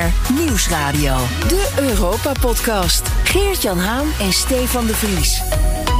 BNR Nieuwsradio. De Europa-podcast. Geert-Jan Haan en Stefan de Vries.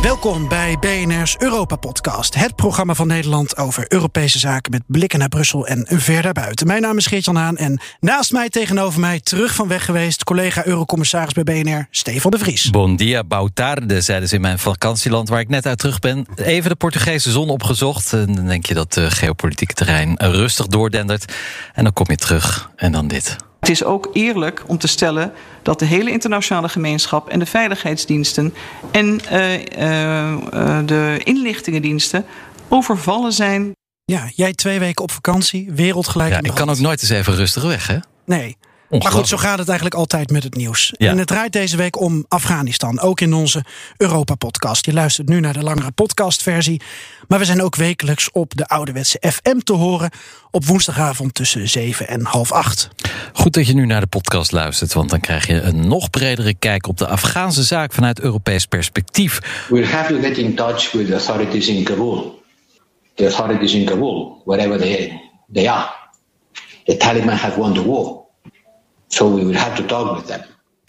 Welkom bij BNR's Europa-podcast. Het programma van Nederland over Europese zaken... met blikken naar Brussel en ver daarbuiten. Mijn naam is Geert-Jan Haan en naast mij tegenover mij... terug van weg geweest, collega Eurocommissaris bij BNR, Stefan de Vries. Bon dia, bautarde, zeiden ze in mijn vakantieland... waar ik net uit terug ben. Even de Portugese zon opgezocht. En dan denk je dat het geopolitieke terrein rustig doordendert. En dan kom je terug en dan dit. Het is ook eerlijk om te stellen dat de hele internationale gemeenschap en de veiligheidsdiensten en uh, uh, de inlichtingendiensten overvallen zijn. Ja, jij twee weken op vakantie, wereldgelijk. Ja, ik kan ook nooit eens even rustig weg, hè? Nee. Maar goed, zo gaat het eigenlijk altijd met het nieuws. En het draait deze week om Afghanistan, ook in onze Europa-podcast. Je luistert nu naar de langere podcastversie. Maar we zijn ook wekelijks op de ouderwetse FM te horen... op woensdagavond tussen 7 en half 8. Goed dat je nu naar de podcast luistert... want dan krijg je een nog bredere kijk op de Afghaanse zaak... vanuit Europees perspectief. We have to get in touch with the authorities in Kabul. The authorities in Kabul, wherever they, they are. The Taliban have won the war. So we will have to talk with them.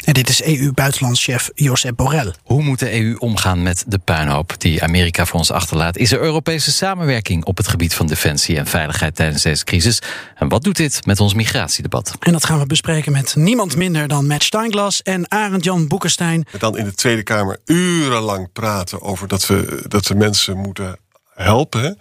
En dit is EU-buitenlandschef Josep Borrell. Hoe moet de EU omgaan met de puinhoop die Amerika voor ons achterlaat? Is er Europese samenwerking op het gebied van defensie en veiligheid tijdens deze crisis? En wat doet dit met ons migratiedebat? En dat gaan we bespreken met niemand minder dan Matt Steinglas en Arend-Jan Boekenstein. Dan in de Tweede Kamer urenlang praten over dat we, dat we mensen moeten helpen.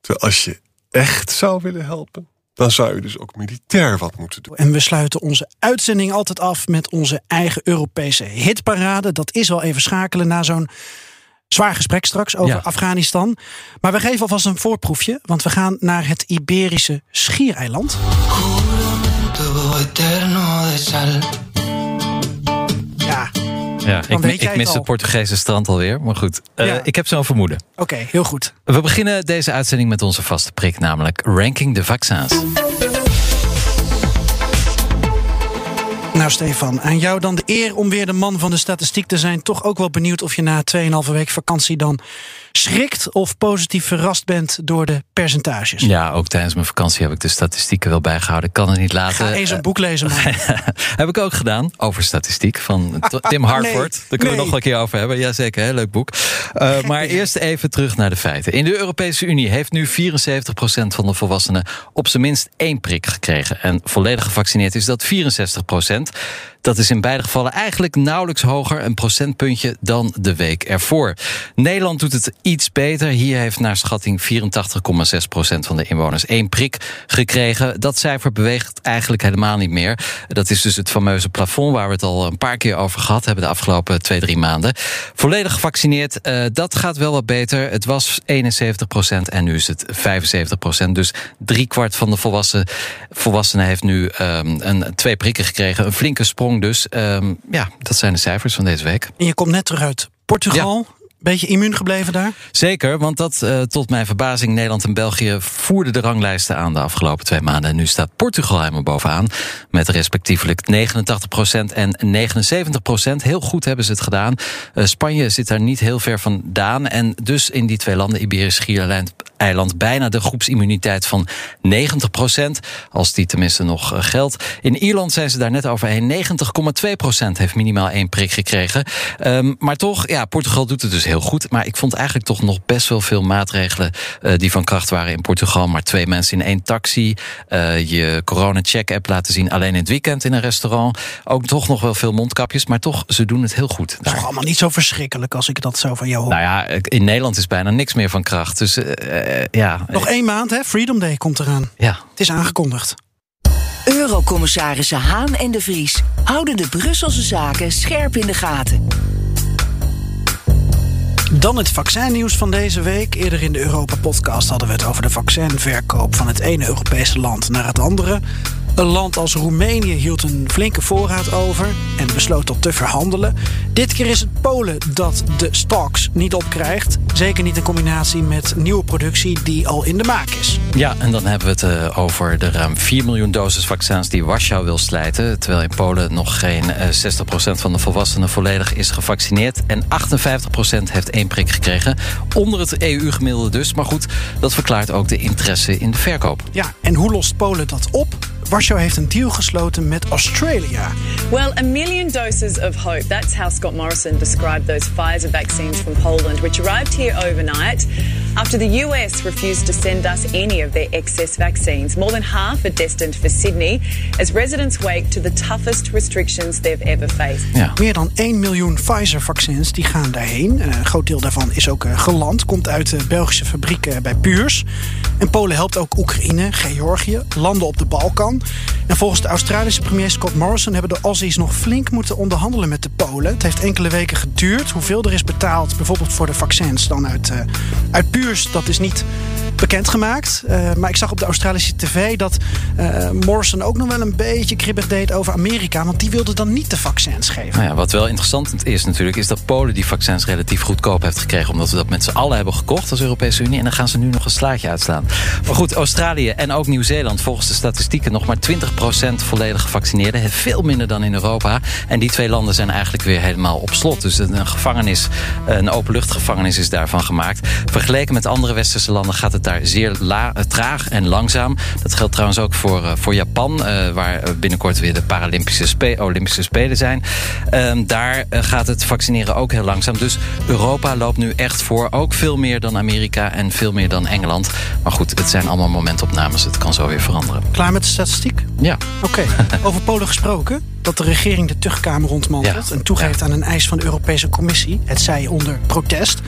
Terwijl als je echt zou willen helpen, dan zou je dus ook militair wat moeten doen. En we sluiten onze uitzending altijd af met onze eigen Europese hitparade. Dat is wel even schakelen na zo'n zwaar gesprek straks over Afghanistan. Maar we geven alvast een voorproefje, want we gaan naar het Iberische schiereiland. Ja, ik, ik mis het, Portugese strand alweer. Maar goed, uh, ik heb zo'n vermoeden. Oké, okay, heel goed. We beginnen deze uitzending met onze vaste prik, namelijk Ranking de Vaccins. Nou, Stefan, aan jou dan de eer om weer de man van de statistiek te zijn. Toch ook wel benieuwd of je na 2,5 week vakantie dan schrikt of positief verrast bent door de percentages. Ja, ook tijdens mijn vakantie heb ik de statistieken wel bijgehouden. Ik kan het niet laten. Ga eens een boek lezen, man. heb ik ook gedaan over statistiek van Tim Harford. Nee, Daar kunnen nee. we nog een keer over hebben. Jazeker, heel leuk boek. Uh, maar eerst even terug naar de feiten. In de Europese Unie heeft nu 74% van de volwassenen op zijn minst één prik gekregen. En volledig gevaccineerd is dat 64%. Deutschlands. Dat is in beide gevallen eigenlijk nauwelijks hoger, een procentpuntje, dan de week ervoor. Nederland doet het iets beter. Hier heeft naar schatting 84,6% van de inwoners één prik gekregen. Dat cijfer beweegt eigenlijk helemaal niet meer. Dat is dus het fameuze plafond waar we het al een paar keer over gehad hebben de afgelopen twee, drie maanden. Volledig gevaccineerd, uh, dat gaat wel wat beter. Het was 71% en nu is het 75%. Dus driekwart van de volwassen, volwassenen heeft nu um, een, twee prikken gekregen. Een flinke sprong dus. Um, ja, dat zijn de cijfers van deze week. En je komt net terug uit Portugal. Ja. Beetje immuun gebleven daar? Zeker, want dat uh, tot mijn verbazing. Nederland en België voerden de ranglijsten aan de afgelopen twee maanden. En nu staat Portugal helemaal bovenaan. Met respectievelijk 89% en 79%. Heel goed hebben ze het gedaan. Uh, Spanje zit daar niet heel ver vandaan. En dus in die twee landen, Iberisch Schiereiland eiland bijna de groepsimmuniteit van 90% Als die tenminste nog geldt. In Ierland zijn ze daar net overheen. 90,2% heeft minimaal één prik gekregen. Um, maar toch, ja, Portugal doet het dus heel goed. Maar ik vond eigenlijk toch nog best wel veel maatregelen uh, die van kracht waren in Portugal. Maar twee mensen in één taxi. Uh, je corona-check-app laten zien alleen in het weekend in een restaurant. Ook toch nog wel veel mondkapjes. Maar toch, ze doen het heel goed. Dat is toch allemaal niet zo verschrikkelijk als ik dat zo van jou hoor. Nou ja, in Nederland is bijna niks meer van kracht. Dus uh, ja. Nog één maand, hè? Freedom Day komt eraan. Ja. Het is aangekondigd. Eurocommissarissen Haan en de Vries houden de Brusselse zaken scherp in de gaten. Dan het vaccinnieuws van deze week. Eerder in de Europa-podcast hadden we het over de vaccinverkoop van het ene Europese land naar het andere. Een land als Roemenië hield een flinke voorraad over en besloot tot te verhandelen. Dit keer is het Polen dat de stocks niet opkrijgt. Zeker niet in combinatie met nieuwe productie die al in de maak is. Ja, en dan hebben we het uh, over de ruim 4 miljoen doses vaccins die Warschau wil slijten. Terwijl in Polen nog geen uh, 60% van de volwassenen volledig is gevaccineerd. En 58% heeft één prik gekregen. Onder het EU-gemiddelde dus. Maar goed, dat verklaart ook de interesse in de verkoop. Ja, en hoe lost Polen dat op? Warschau heeft een deal gesloten met Australia. Well, a million doses of hope. That's how Scott Morrison described those Pfizer vaccines from Poland, which arrived here overnight after the US refused to send us any of their excess vaccines. More than half are destined for Sydney as residents wake to the toughest restrictions they've ever faced. Ja. Meer dan 1 miljoen Pfizer-vaccins die gaan daarheen. een groot deel daarvan is ook geland, komt uit de Belgische fabriek bij Puurs. En Polen helpt ook Oekraïne, Georgië, landen op de Balkan. En volgens de Australische premier Scott Morrison hebben de Aussies nog flink moeten onderhandelen met de Polen. Het heeft enkele weken geduurd. Hoeveel er is betaald, bijvoorbeeld voor de vaccins, dan uit, uh, uit dat is niet bekendgemaakt. Uh, maar ik zag op de Australische tv dat uh, Morrison ook nog wel een beetje kribbig deed over Amerika. Want die wilde dan niet de vaccins geven. Nou ja, wat wel interessant is natuurlijk, is dat Polen die vaccins relatief goedkoop heeft gekregen. Omdat we dat met z'n allen hebben gekocht als Europese Unie. En dan gaan ze nu nog een slaatje uitslaan. Maar goed, Australië en ook Nieuw-Zeeland, volgens de statistieken nog maar 20% volledig gevaccineerden. Veel minder dan in Europa. En die twee landen zijn eigenlijk weer helemaal op slot. Dus een gevangenis, een openluchtgevangenis is daarvan gemaakt. Vergeleken met andere westerse landen gaat het daar zeer la, traag en langzaam. Dat geldt trouwens ook voor, uh, voor Japan, uh, waar binnenkort weer de Paralympische Spe Olympische Spelen zijn. Uh, daar gaat het vaccineren ook heel langzaam. Dus Europa loopt nu echt voor. Ook veel meer dan Amerika en veel meer dan Engeland. Maar goed, het zijn allemaal momentopnames. Het kan zo weer veranderen. Klaar met de statistiek? Ja. Oké. Okay. Over Polen gesproken dat de regering de terugkamer rondmantelt... Ja. en toegeeft aan een eis van de Europese Commissie. Het zij onder protest.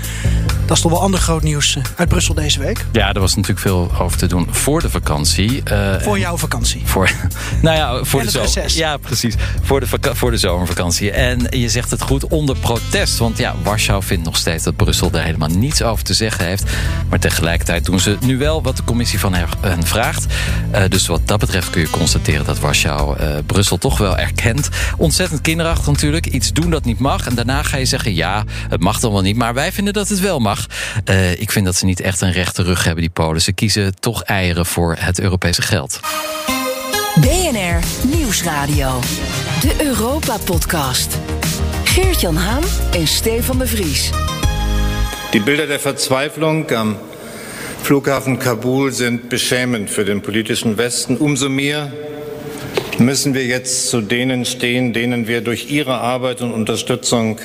Dat is toch wel ander groot nieuws eh, uit Brussel deze week. Ja, er was natuurlijk veel over te doen voor de vakantie. Eh, Voor jouw vakantie. Voor, nou ja, voor En de zomer. Ja, precies. Voor de, voor de zomervakantie. En je zegt het goed, onder protest. Want ja, Warschau vindt nog steeds dat Brussel daar helemaal niets over te zeggen heeft. Maar tegelijkertijd doen ze nu wel wat de commissie van hen- vraagt. Eh, dus wat dat betreft kun je constateren dat Warschau Brussel toch wel erkent. Ontzettend kinderachtig natuurlijk. Iets doen dat niet mag. En daarna ga je zeggen, ja, het mag dan wel niet. Maar wij vinden dat het wel mag. Eh, ik vind dat ze niet echt een rechte rug hebben, die Polen. Ze kiezen toch eieren voor het Europese geld. BNR Nieuwsradio. De Europa-podcast. Geert-Jan Haan en Stefan de Vries. Die Bilder der Verzweiflung am Flughafen Kabul sind beschämend für den politischen Westen. Umso mehr müssen wir jetzt zu denen stehen, denen wir durch ihre Arbeit und Unterstützung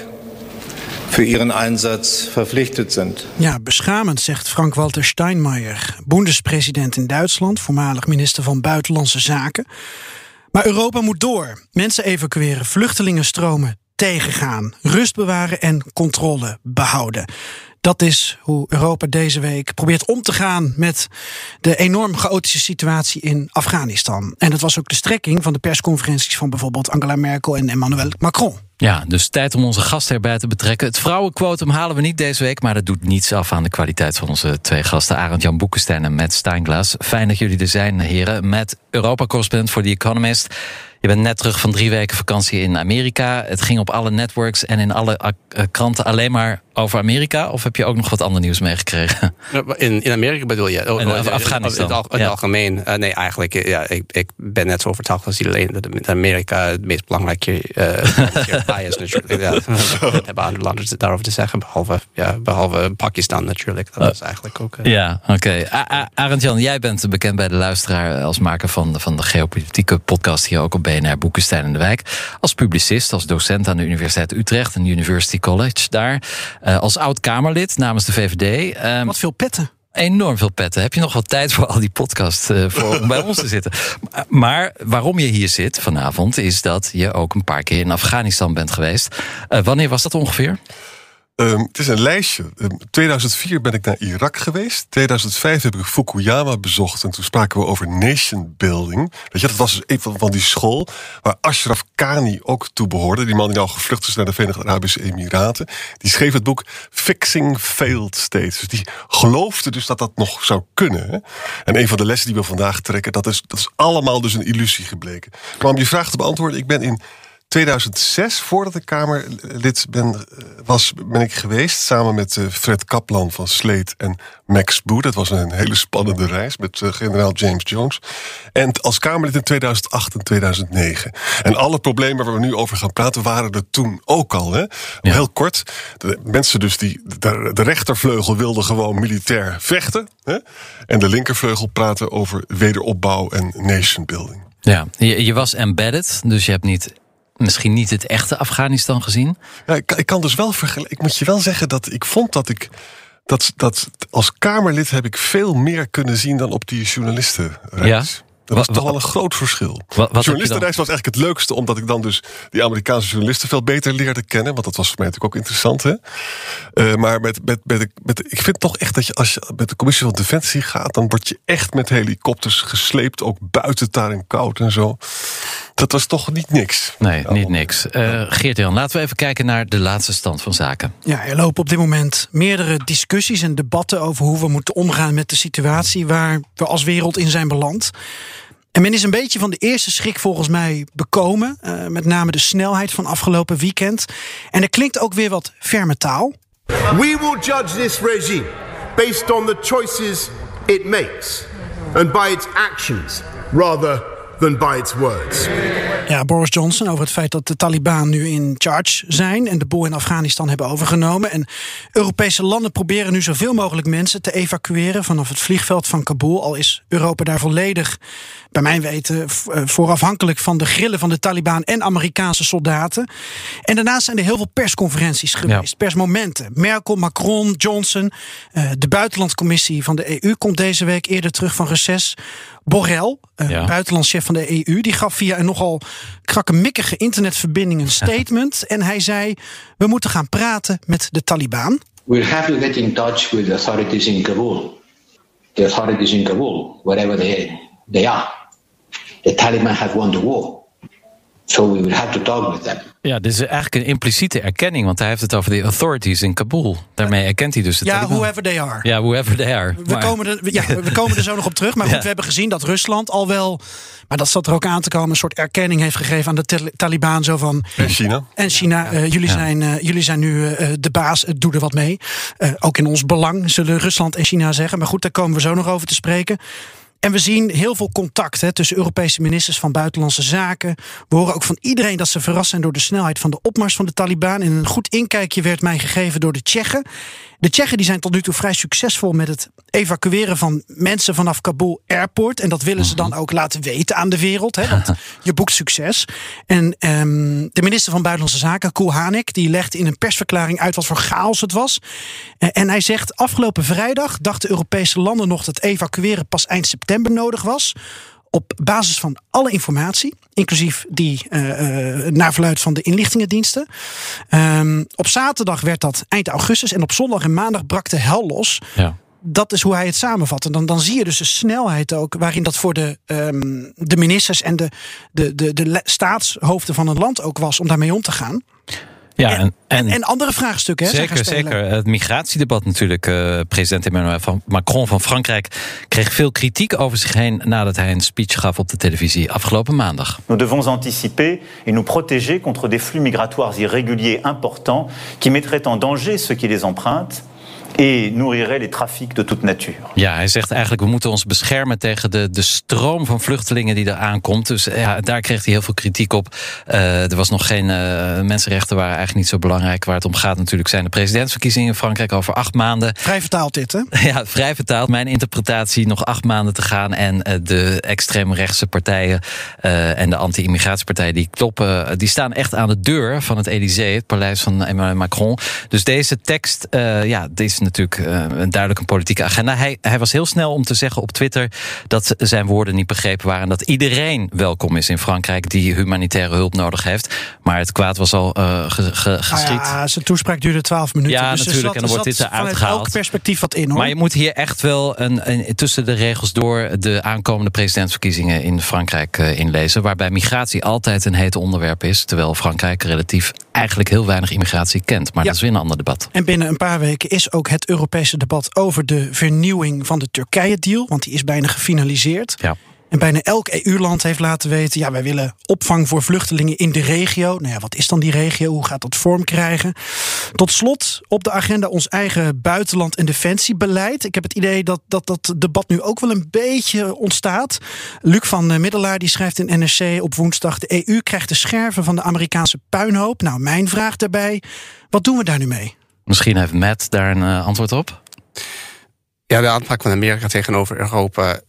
für ihren Einsatz verpflichtet sind. Ja, beschamend, zegt Frank-Walter Steinmeier, bondespresident in Duitsland, voormalig minister van Buitenlandse Zaken. Maar Europa moet door. Mensen evacueren, vluchtelingenstromen tegengaan, rust bewaren en controle behouden. Dat is hoe Europa deze week probeert om te gaan met de enorm chaotische situatie in Afghanistan. En dat was ook de strekking van de persconferenties van bijvoorbeeld Angela Merkel en Emmanuel Macron. Ja, dus tijd om onze gasten erbij te betrekken. Het vrouwenquotum halen we niet deze week, maar dat doet niets af aan de kwaliteit van onze twee gasten, Arend Jan Boekenstein en Matt Steinglas. Fijn dat jullie er zijn, heren. Met Europa-correspondent voor The Economist. Je bent net terug van drie weken vakantie in Amerika. Het ging op alle networks en in alle eh, kranten alleen maar over Amerika. Of heb je ook nog wat ander nieuws meegekregen? In, in Amerika bedoel je? Oh, In oh, Afghanistan, In in ja. algemeen. Eh, nee, eigenlijk. eh, Ja, ik, ik ben net zo overtuigd als iedereen dat Amerika het meest belangrijke eh, hierbij is natuurlijk. Ja, dat hebben andere landen daarover te zeggen. Behalve, ja, behalve Pakistan natuurlijk. Dat is eigenlijk ook... eh, Ja, oké. A- A- Arend Jan, jij bent bekend bij de luisteraar als maker van de, van de geopolitieke podcast hier ook op BNR Boekenstein in de Wijk. Als publicist, als docent aan de Universiteit Utrecht en University College daar. Eh, als oud-Kamerlid namens de VVD. Ehm, Wat veel petten. enorm veel petten. Heb je nog wat tijd voor al die podcast eh, voor om bij ons te zitten? Maar- waarom je hier zit vanavond is dat je ook een paar keer in Afghanistan bent geweest. Eh, wanneer was dat ongeveer? Ehm, het is een lijstje. Ehm, 2004 ben ik naar Irak geweest. 2005 heb ik Fukuyama bezocht. En toen spraken we over nation building. Weet je, dat was dus een van, die school waar Ashraf Ghani ook toe behoorde. Die man die nou gevlucht is naar de Verenigde Arabische Emiraten. Die schreef het boek Fixing Failed States. Dus die geloofde dus dat dat nog zou kunnen. En een van de lessen die we vandaag trekken, dat is, dat is allemaal dus een illusie gebleken. Maar om je vraag te beantwoorden, ik ben in 2006, voordat ik Kamerlid ben, was, ben ik geweest samen met eh, Fred Kaplan van Sleet en Max Boe. Dat was een hele spannende reis met eh, generaal James Jones. En als Kamerlid in 2008 en 2009. En alle problemen waar we nu over gaan praten waren er toen ook al. Hè? Heel kort, de mensen dus die, de, de rechtervleugel wilden gewoon militair vechten. Hè? En de linkervleugel praten over wederopbouw en nation building. Ja, je, je was embedded, dus je hebt niet, misschien niet het echte Afghanistan gezien. Ja, ik, ik kan dus wel vergelijken. Ik moet je wel zeggen dat ik vond dat ik. Dat, dat als Kamerlid heb ik veel meer kunnen zien dan op die journalistenreis. Dat was Wa- toch wel een groot verschil. journalistenreis was eigenlijk het leukste, omdat ik dan dus die Amerikaanse journalisten veel beter leerde kennen. Want dat was voor mij natuurlijk ook interessant. Hè? Eh, maar met, met, met, met, ik vind toch echt dat je als je met de commissie van Defensie gaat, dan word je echt met helikopters gesleept, ook buiten daar in koud en zo. Dat was toch niet niks. Nee, niet niks. Eh Geert-Jan, laten we even kijken naar de laatste stand van zaken. Ja, er lopen op dit moment meerdere discussies en debatten over hoe we moeten omgaan met de situatie waar we als wereld in zijn beland. En men is een beetje van de eerste schrik volgens mij bekomen. eh, met name de snelheid van afgelopen weekend. En er klinkt ook weer wat ferme taal. We will judge this regime based on the choices it makes and by its actions rather than by its words. Ja, Boris Johnson over het feit dat de Taliban nu in charge zijn en de boel in Afghanistan hebben overgenomen. En Europese landen proberen nu zoveel mogelijk mensen te evacueren vanaf het vliegveld van Kabul. Al is Europa daar volledig, bij mijn weten, eh, voor afhankelijk van de grillen van de Taliban en Amerikaanse soldaten. En daarnaast zijn er heel veel persconferenties geweest, persmomenten. Merkel, Macron, Johnson. eh, de buitenlandcommissie van de EU komt deze week eerder terug van reces. Borrell, eh, Ja. buitenlandschef van de EU, die gaf via een nogal krakkemikkige internetverbinding een statement. en hij zei: We moeten gaan praten met de Taliban. We'll have to get in touch with the authorities in Kabul. The authorities in Kabul, wherever they, they are. The Taliban have won the war. So we will have to talk with them. Ja, dit is eigenlijk een impliciete erkenning, want hij heeft het over de authorities in Kabul. Daarmee erkent hij dus de Ja, Taliban. whoever they are. Ja, whoever they are. We Maar- komen, er, ja, we komen er zo nog op terug. Maar goed, Ja. we hebben gezien dat Rusland al wel. Maar dat zat er ook aan te komen. Een soort erkenning heeft gegeven aan de Tal- Taliban. Zo van. En China? En China, eh, jullie, zijn, eh, jullie zijn nu eh, de baas, doe er wat mee. Eh, ook in ons belang, zullen Rusland en China zeggen. Maar goed, daar komen we zo nog over te spreken. En we zien heel veel contact hè, tussen Europese ministers van Buitenlandse Zaken. We horen ook van iedereen dat ze verrast zijn door de snelheid van de opmars van de Taliban. En een goed inkijkje werd mij gegeven door de Tsjechen. De Tsjechen die zijn tot nu toe vrij succesvol met het evacueren van mensen vanaf Kabul Airport. En dat willen ze dan ook laten weten aan de wereld. Hè, want je boekt succes. En ehm, de minister van Buitenlandse Zaken, Kool Hanek, die legde in een persverklaring uit wat voor chaos het was. Eh, en hij zegt: Afgelopen vrijdag dachten Europese landen nog dat evacueren pas eind september nodig was. Op basis van alle informatie, inclusief die eh, naar verluid van de inlichtingendiensten. Ehm, op zaterdag werd dat eind augustus en op zondag en maandag brak de hel los. Ja. Dat is hoe hij het samenvat. En dan, dan zie je dus de snelheid ook waarin dat voor de, ehm, de ministers en de, de, de, de staatshoofden van een land ook was om daarmee om te gaan. Ja, en, en, En andere vraagstukken. Hè, Zeker, zeker. Het migratiedebat natuurlijk. eh, president Emmanuel van Macron van Frankrijk kreeg veel kritiek over zich heen nadat hij een speech gaf op de televisie afgelopen maandag. Nous devons anticiper et nous protéger contre des flux migratoires irréguliers importants qui mettraient en danger ceux qui les empruntent et nourriraient les trafics de toute nature. Ja, hij zegt eigenlijk we moeten ons beschermen tegen de, de stroom van vluchtelingen die er aankomt. Dus ja, daar kreeg hij heel veel kritiek op. Eh, er was nog geen eh, mensenrechten waren eigenlijk niet zo belangrijk. Waar het om gaat natuurlijk zijn de presidentsverkiezingen in Frankrijk over acht maanden. Vrij vertaald dit, hè? Ja, vrij vertaald. Mijn interpretatie nog acht maanden te gaan. En eh, de extreemrechtse partijen eh, en de anti-immigratiepartijen die kloppen, die staan echt aan de deur van het Elysée, het paleis van Emmanuel Macron. Dus deze tekst, eh, ja, dit is natuurlijk eh, een duidelijk een politieke agenda. Hij, hij was heel snel om te zeggen op Twitter dat zijn woorden niet begrepen waren. En dat iedereen welkom is in Frankrijk die humanitaire hulp nodig heeft. Maar het kwaad was al ge- ge- geschied. Nou ja, zijn toespraak duurde 12 minuten. Ja, dus natuurlijk, zat- en dan wordt dit eruit gehaald. elk perspectief wat in, hoor. Maar je moet hier echt wel een, een- tussen de regels door de aankomende presidentsverkiezingen in Frankrijk eh, inlezen. Waarbij migratie altijd een heet onderwerp is. Terwijl Frankrijk relatief eigenlijk heel weinig immigratie kent. Maar Ja. dat is weer een ander debat. En binnen een paar weken is ook het Europese debat over de vernieuwing van de Turkije-deal. Want die is bijna gefinaliseerd. Ja. En bijna elk EU-land heeft laten weten: ja, wij willen opvang voor vluchtelingen in de regio. Nou ja, wat is dan die regio? Hoe gaat dat vorm krijgen? Tot slot op de agenda ons eigen buitenland- en defensiebeleid. Ik heb het idee dat dat, dat debat nu ook wel een beetje ontstaat. Luc van eh, Middelaar die schrijft in NRC op woensdag: de EU krijgt de scherven van de Amerikaanse puinhoop. Nou, mijn vraag daarbij: wat doen we daar nu mee? Misschien heeft Matt daar een eh, antwoord op. Ja, de aanpak van Amerika tegenover Europa.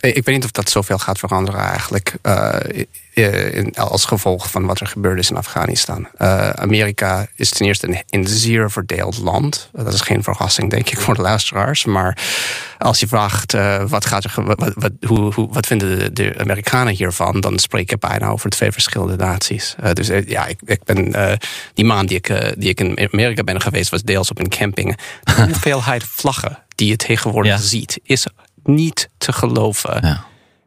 Ik weet niet of dat zoveel gaat veranderen eigenlijk. Uh, in, als gevolg van wat er gebeurd is in Afghanistan. Uh, Amerika is ten eerste een, een zeer verdeeld land. Dat is geen verrassing, denk ik, voor de luisteraars. Maar als je vraagt uh, wat, gaat er, wat, wat, hoe, hoe, wat vinden de, de, Amerikanen hiervan, dan spreek je bijna over twee verschillende naties. dus ja, ik, ik ben die maand die ik, die ik in Amerika ben geweest, was deels op een camping. De hoeveelheid vlaggen die je tegenwoordig ja. ziet, is niet te geloven. Ja.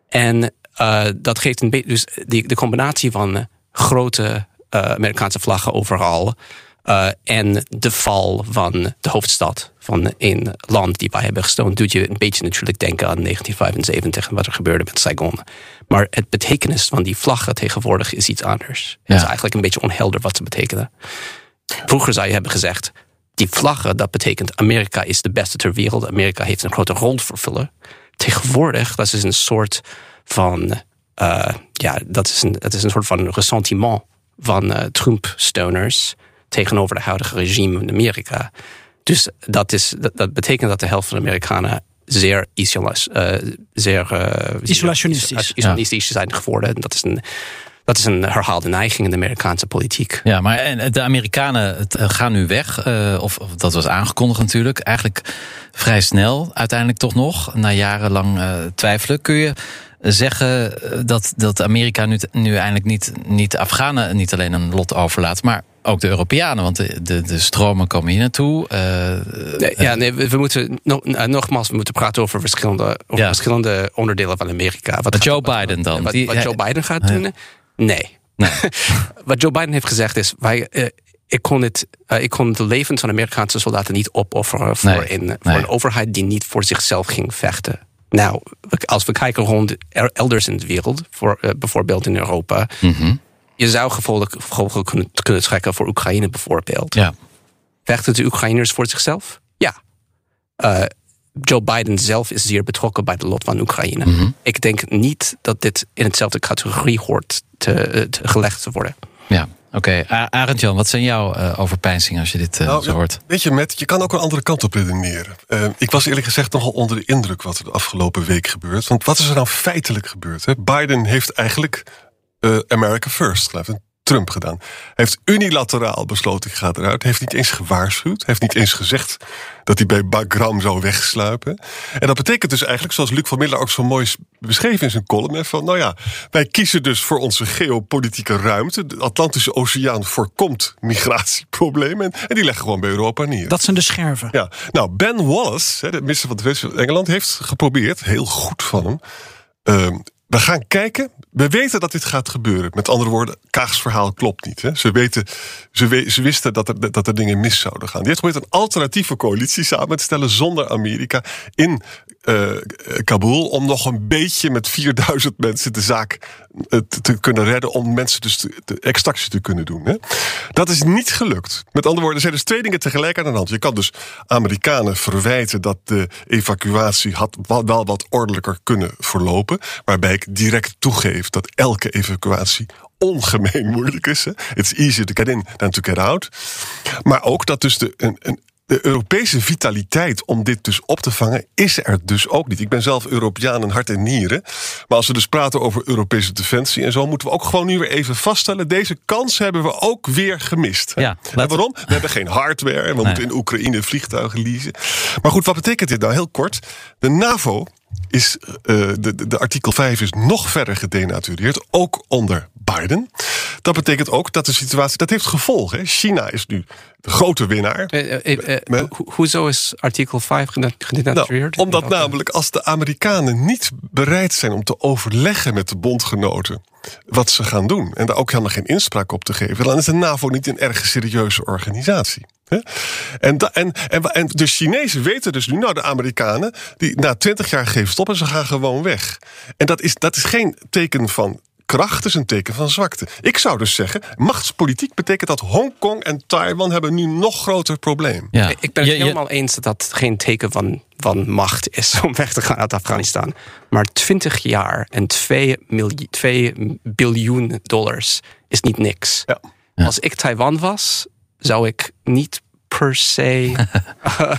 En uh, dat geeft een beetje. Dus die, de combinatie van grote uh, Amerikaanse vlaggen overal. Uh, en de val van de hoofdstad van een land die wij hebben gestoond, doet je een beetje natuurlijk denken aan 1975 en wat er gebeurde met Saigon. Maar het betekenis van die vlaggen tegenwoordig is iets anders. Ja. Het is eigenlijk een beetje onhelder wat ze betekenen. Vroeger zou je hebben gezegd: die vlaggen, dat betekent Amerika is de beste ter wereld. Amerika heeft een grote rol te vervullen. Tegenwoordig, dat is een soort van, uh, ja, dat is een, het is een soort van ressentiment van uh, Trump-steuners tegenover het huidige regime in Amerika. Dus dat, is, dat, dat, betekent dat de helft van de Amerikanen zeer, isolas, uh, zeer isolationistisch. isolationistisch zijn geworden. Dat is een dat is een herhaalde neiging in de Amerikaanse politiek. Ja, maar en de Amerikanen gaan nu weg. Uh, of, of, dat was aangekondigd natuurlijk. Eigenlijk vrij snel, uiteindelijk toch nog. Na jarenlang twijfelen. Kun je zeggen dat, dat Amerika nu, nu eindelijk niet, niet de Afghanen niet alleen een lot overlaat, maar ook de Europeanen, want de, de, de stromen komen hier naartoe. Uh, nee, ja, nee, we, we moeten nog, nogmaals, we moeten praten over verschillende, over ja. verschillende onderdelen van Amerika. Wat Joe Biden dan? Wat, die, wat Joe Biden gaat doen? Nee. nee. wat Joe Biden heeft gezegd is: wij, uh, ik, kon het, uh, ik kon de levens van Amerikaanse soldaten niet opofferen voor, nee. een, voor nee. een overheid die niet voor zichzelf ging vechten. Nou, als we kijken rond elders in de wereld, voor, uh, bijvoorbeeld in Europa, mm -hmm. je zou gevolgen kunnen, kunnen trekken voor Oekraïne bijvoorbeeld. Ja. Vechten de Oekraïners voor zichzelf? Ja. Uh, Joe Biden zelf is zeer betrokken bij de lot van Oekraïne. Mhm. Ik denk niet dat dit in hetzelfde categorie hoort te, te gelegd te worden. Ja, oké. Okay. Arend Jan, wat zijn jouw uh, overpeinzingen als je dit uh, nou, zo hoort? Weet je, Matt, je kan ook een andere kant op redeneren. Uh, ik was eerlijk gezegd nogal onder de indruk wat er de afgelopen week gebeurt. Want wat is er nou feitelijk gebeurd? Hè? Biden heeft eigenlijk uh, America First gedaan. Trump gedaan. Hij heeft unilateraal besloten, ik ga eruit. Heeft niet eens gewaarschuwd. Heeft niet eens gezegd dat hij bij Bagram zou wegsluipen. En dat betekent dus eigenlijk, zoals Luc van Middelen ook zo mooi beschreven in zijn column... van, nou ja, wij kiezen dus voor onze geopolitieke ruimte. De Atlantische Oceaan voorkomt migratieproblemen... en die leggen gewoon bij Europa neer. Dat zijn de scherven. Ja, nou, Ben Wallace, de minister van Defensie van Engeland... heeft geprobeerd, heel goed van hem... Uh, we gaan kijken. We weten dat dit gaat gebeuren. Met andere woorden, Kaags verhaal klopt niet. Hè? Ze, weten, ze, wisten dat er, dat er dingen mis zouden gaan. Die heeft geprobeerd een alternatieve coalitie samen te stellen zonder Amerika in uh, Kabul. Om nog een beetje met 4000 mensen de zaak te, te kunnen redden. Om mensen dus de, de extractie te kunnen doen. Hè? Dat is niet gelukt. Met andere woorden, er zijn dus twee dingen tegelijk aan de hand. Je kan dus Amerikanen verwijten dat de evacuatie had wel wat ordelijker kunnen verlopen. Waarbij ik direct toegeef dat elke evacuatie ongemeen moeilijk is. Hè? It's easier to get in than to get out. Maar ook dat dus de, een, een de Europese vitaliteit om dit dus op te vangen is er dus ook niet. Ik ben zelf Europeaan in hart en nieren. Maar als we dus praten over Europese defensie en zo, moeten we ook gewoon nu weer even vaststellen: deze kans hebben we ook weer gemist. Ja, en waarom? We hebben geen hardware en we nee. moeten in Oekraïne vliegtuigen leasen. Maar goed, wat betekent dit nou heel kort? De NAVO is uh, de, de, de, artikel 5 is nog verder gedenatureerd, ook onder Biden. Dat betekent ook dat de situatie, dat heeft gevolgen. China is nu de grote winnaar. Uh, uh, Ho hoezo is artikel 5 gedenatureerd? Nou, omdat namelijk als de Amerikanen niet bereid zijn om te overleggen met de bondgenoten wat ze gaan doen en daar ook helemaal geen inspraak op te geven, dan is de NAVO niet een erg serieuze organisatie. En, en, en, en de Chinezen weten dus nu, nou de Amerikanen, die na twintig jaar geven stop en ze gaan gewoon weg. En dat is, dat is geen teken van kracht, is een teken van zwakte. Ik zou dus zeggen, machtspolitiek betekent dat Hongkong en Taiwan hebben nu nog groter probleem. Ja. Ik ben het ja, helemaal ja. eens dat dat geen teken van, van macht is om weg te gaan uit Afghanistan. Maar 20 jaar en 2, miljoen, 2 biljoen dollars is niet niks. Ja. Als ik Taiwan was, zou ik niet per se. uh,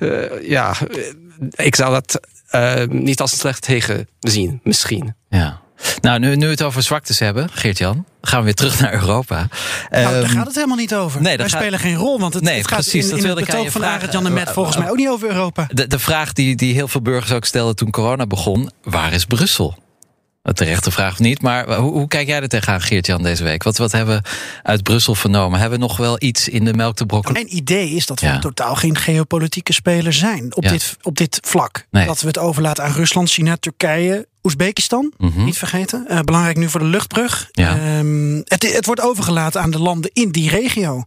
uh, ja, ik zou dat eh, niet als slecht tegen zien, misschien. Ja. Nou, nu, nu we het over zwaktes hebben, Geert-Jan, gaan we weer terug naar Europa. Nou, daar Ehm, gaat het helemaal niet over. nee, Wij gaat- spelen geen rol, want het, Nee, het gaat precies, in, dat in het betoog van vragen. Jan en Met Eh, volgens mij ook niet over Europa. De, de vraag die, die heel veel burgers ook stelden toen corona begon: waar is Brussel? Een terechte vraag of niet, maar hoe, hoe kijk jij er tegenaan, Geert-Jan, deze week? Wat, wat hebben we uit Brussel vernomen? Hebben we nog wel iets in de melk te brokkelen? Mijn idee is dat we Ja. totaal geen geopolitieke speler zijn op, Ja. dit, op dit vlak. Nee. Dat we het overlaten aan Rusland, China, Turkije, Oezbekistan. Mhm. Niet vergeten. Eh, belangrijk nu voor de luchtbrug. Ja. Ehm, het, het wordt overgelaten aan de landen in die regio.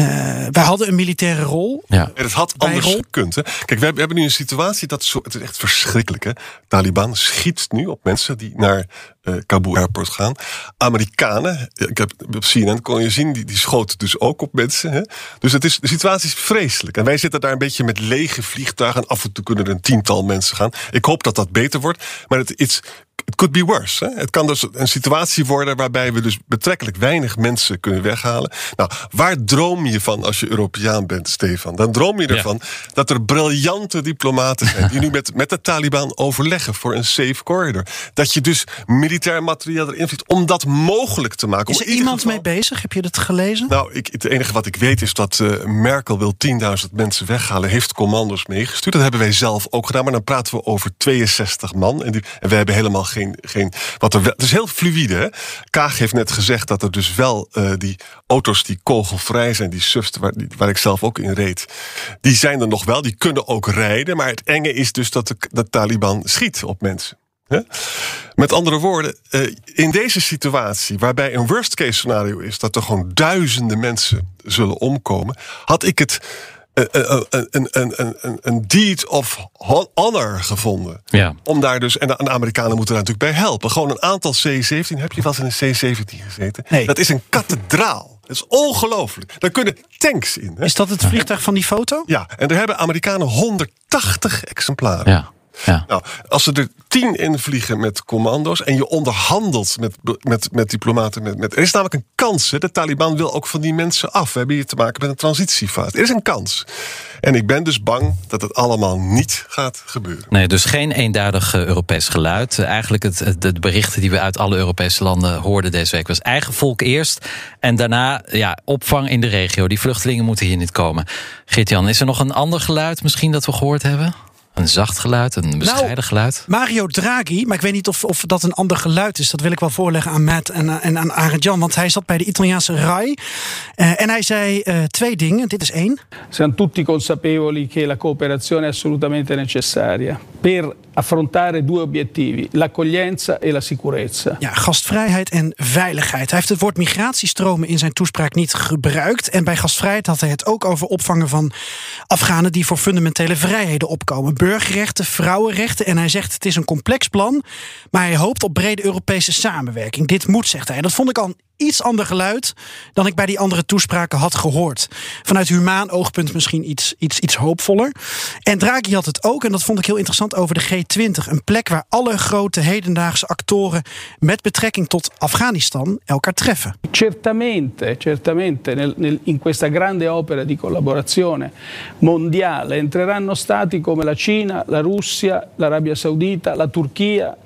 Eh, wij hadden een militaire rol. Ja. En het had anders Bijrol. gekund. Hè? Kijk, we hebben, nu een situatie dat zo, het is echt verschrikkelijk. Hè? Taliban schiet nu op mensen die naar eh Kabul Airport gaan. Amerikanen, ik heb op CNN kon je zien, die, die schoten dus ook op mensen. Hè? Dus het is, de situatie is vreselijk. En wij zitten daar een beetje met lege vliegtuigen. En af en toe kunnen er een tiental mensen gaan. Ik hoop dat dat beter wordt. Maar het is. It could be worse. Hè? Het kan dus een situatie worden waarbij we dus betrekkelijk weinig mensen kunnen weghalen. Nou, waar droom je van als je Europeaan bent, Stefan? Dan droom je Ja. ervan dat er briljante diplomaten zijn die nu met, met de Taliban overleggen voor een safe corridor. Dat je dus militair materiaal erin vliegt om dat mogelijk te maken. Is er iemand geval- mee bezig? Heb je dat gelezen? nou, ik, het enige wat ik weet is dat eh, Merkel wil 10.000 mensen weghalen. Heeft commando's meegestuurd. Dat hebben wij zelf ook gedaan. Maar dan praten we over 62 man. En, die, en we hebben helemaal geen... geen wat er wel, het is heel fluïde. Kaag heeft net gezegd dat er dus wel eh, die auto's die kogelvrij zijn. Die SUFs waar, waar ik zelf ook in reed. Die zijn er nog wel. Die kunnen ook rijden. Maar het enge is dus dat de, de Taliban schiet op mensen. Hè? Met andere woorden, eh, in deze situatie, waarbij een worst case scenario is dat er gewoon duizenden mensen zullen omkomen, had ik het een, een, een, een, een, deed of hon- honor gevonden. Ja. Om daar dus, en de, en de Amerikanen moeten daar natuurlijk bij helpen. Gewoon een aantal C-17. Heb je wel eens in een C-17 gezeten? Nee. Dat is een kathedraal. Dat is ongelooflijk. Daar kunnen tanks in. Hè? Is dat het vliegtuig van die foto? Ja, en er hebben Amerikanen 180 exemplaren. Ja. Ja. Nou, als ze er tien invliegen met commando's en je onderhandelt met, met, met diplomaten. Met, met, er is namelijk een kans. Hè? De Taliban wil ook van die mensen af. We hebben hier te maken met een transitiefase. Er is een kans. En ik ben dus bang dat het allemaal niet gaat gebeuren. Nee, dus geen eenduidig eh, Europees geluid. Eigenlijk het, het, de berichten die we uit alle Europese landen hoorden deze week was eigen volk eerst. En daarna ja, opvang in de regio. Die vluchtelingen moeten hier niet komen. Geert-Jan, is er nog een ander geluid misschien dat we gehoord hebben? Een zacht geluid, een bescheiden geluid? Mario Draghi, maar ik weet niet of, of dat een ander geluid is. Dat wil ik wel voorleggen aan Matt en, eh, en aan Arend Jan. Want hij zat bij de Italiaanse RAI. Eh, en hij zei eh, twee dingen. Dit is één. Siamo tutti consapevoli che la cooperazione è assolutamente necessaria per affrontare due obiettivi, l'accoglienza e la sicurezza. Ja, gastvrijheid en veiligheid. Hij heeft het woord migratiestromen in zijn toespraak niet gebruikt. En bij gastvrijheid had hij het ook over opvangen van Afghanen die voor fundamentele vrijheden opkomen. Burgerrechten, vrouwenrechten. En hij zegt het is een complex plan, maar hij hoopt op brede Europese samenwerking. Dit moet, zegt hij. Dat vond ik al iets ander geluid dan ik bij die andere toespraken had gehoord. Vanuit humaan oogpunt misschien iets, iets, iets hoopvoller. En Draghi had het ook, en dat vond ik heel interessant, over de G20. Een plek waar alle grote hedendaagse actoren met betrekking tot Afghanistan elkaar treffen. Certamente, certamente nel- in questa grande opera di collaborazione mondiale entreranno stati come la Cina, la Russia, l'Arabia Saudita, la Turchia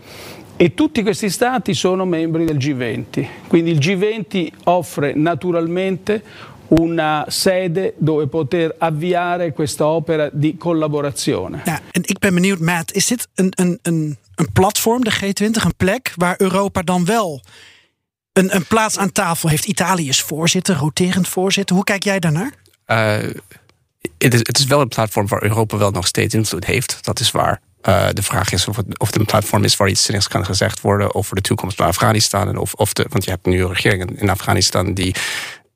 e tutti questi stati sono membri del G20. Quindi il G20 offre naturalmente una sede dove poter avviare questa opera di collaborazione. Ja, en ik ben benieuwd, Matt, is dit een, een, een, een platform, de G20, een plek waar Europa dan wel een, een plaats aan tafel heeft? Italië is voorzitter, roterend voorzitter. Hoe kijk jij daarnaar? Eh, het, is, het is wel een platform waar Europa wel nog steeds invloed heeft. Dat is waar. Eh, de vraag is of het, of het een platform is waar iets zinnigs kan gezegd worden over de toekomst van Afghanistan. En of, of de, want je hebt nu een regering in Afghanistan die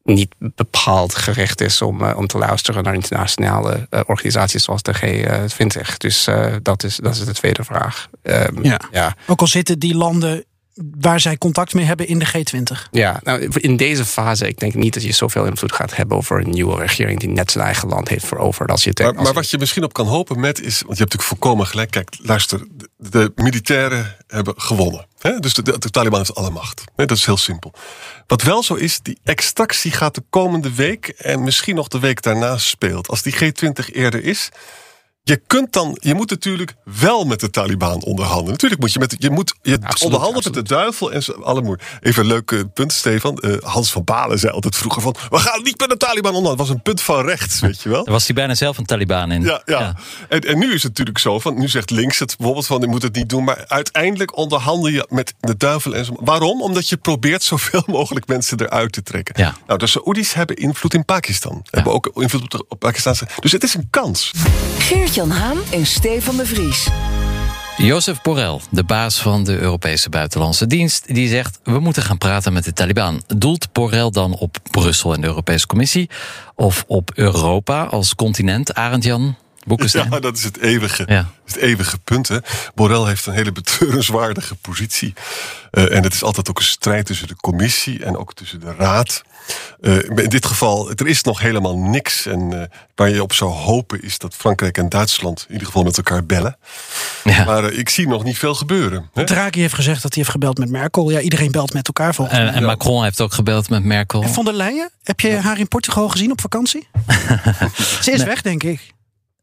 niet bepaald gericht is om, eh, om te luisteren naar internationale eh, organisaties zoals de G20. Dus dat, is, dat is de tweede vraag. Ehm, Ja. ja. Ook al zitten die landen waar zij contact mee hebben in de G20. Ja, nou, in deze fase, ik denk niet dat je zoveel invloed gaat hebben over een nieuwe regering die net zijn eigen land heeft veroverd. Als je het Maar, als maar wat je misschien op kan hopen met is, want je hebt natuurlijk volkomen gelijk. Kijk, luister, de, de militairen hebben gewonnen. Hè? Dus de, de, de Taliban heeft alle macht. Hè? Dat is heel simpel. Wat wel zo is, die extractie gaat de komende week en misschien nog de week daarna speelt. Als die G20 eerder is, je kunt dan, je moet natuurlijk wel met de Taliban onderhandelen. Natuurlijk moet je met, je moet, je onderhandelt met de duivel en alle moe. Even een leuk eh, punt, Stefan. Eh, Hans van Balen zei altijd vroeger van, we gaan niet met de Taliban onderhandelen. Dat was een punt van rechts, weet je wel. Daar was hij bijna zelf een Taliban in. Ja, ja. En, en nu is het natuurlijk zo van, nu zegt links het bijvoorbeeld van, je moet het niet doen, maar uiteindelijk onderhandel je met de duivel en zo. Waarom? Omdat je probeert zoveel mogelijk mensen eruit te trekken. Ja. Nou, de Saoedi's hebben invloed in Pakistan. Hebben ook invloed op de op Pakistanse. Dus het is een kans. Geert-Jan Haan en Stefan de Vries. Jozef Borrell, de baas van de Europese Buitenlandse Dienst, die zegt: we moeten gaan praten met de Taliban. Doelt Borrell dan op Brussel en de Europese Commissie of op Europa als continent? Arend Jan Boekenstein? Ja, dat is het eeuwige, Ja. het eeuwige punt. Hè. Borrell heeft een hele betreurenswaardige positie. Eh, en het is altijd ook een strijd tussen de commissie en ook tussen de raad. Eh, in dit geval, er is nog helemaal niks. En eh, waar je op zou hopen is dat Frankrijk en Duitsland in ieder geval met elkaar bellen. Maar eh, ik zie nog niet veel gebeuren. Hè? Draghi heeft gezegd dat hij heeft gebeld met Merkel. Ja, iedereen belt met elkaar volgens En, mij. en Macron heeft ook gebeld met Merkel. En von der Leyen, heb je haar in Portugal gezien op vakantie? Ze is Nee. weg, denk ik.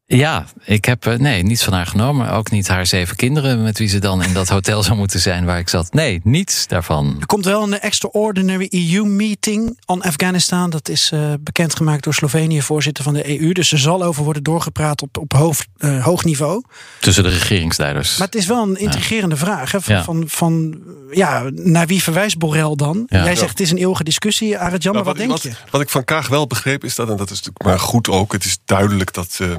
Ja, ik heb eh, nee, niets van haar genomen. Ook niet haar zeven kinderen met wie ze dan in dat hotel zou moeten zijn waar ik zat. Nee, niets daarvan. Er komt wel een extraordinary EU-meeting on Afghanistan. Dat is eh, bekendgemaakt door Slovenië, voorzitter van de EU. Dus er zal over worden doorgepraat op, op hoofd, eh, hoog niveau. Tussen de regeringsleiders. Maar het is wel een intrigerende vraag. Hè? Van, Ja. van, van, ja, naar wie verwijst Borrell dan? Ja. Jij zegt het is een eeuwige discussie. Arend Jan, maar Nou, wat, denk wat, je? Wat ik van Kaag wel begreep is dat, en dat is natuurlijk maar goed ook, het is duidelijk dat eh,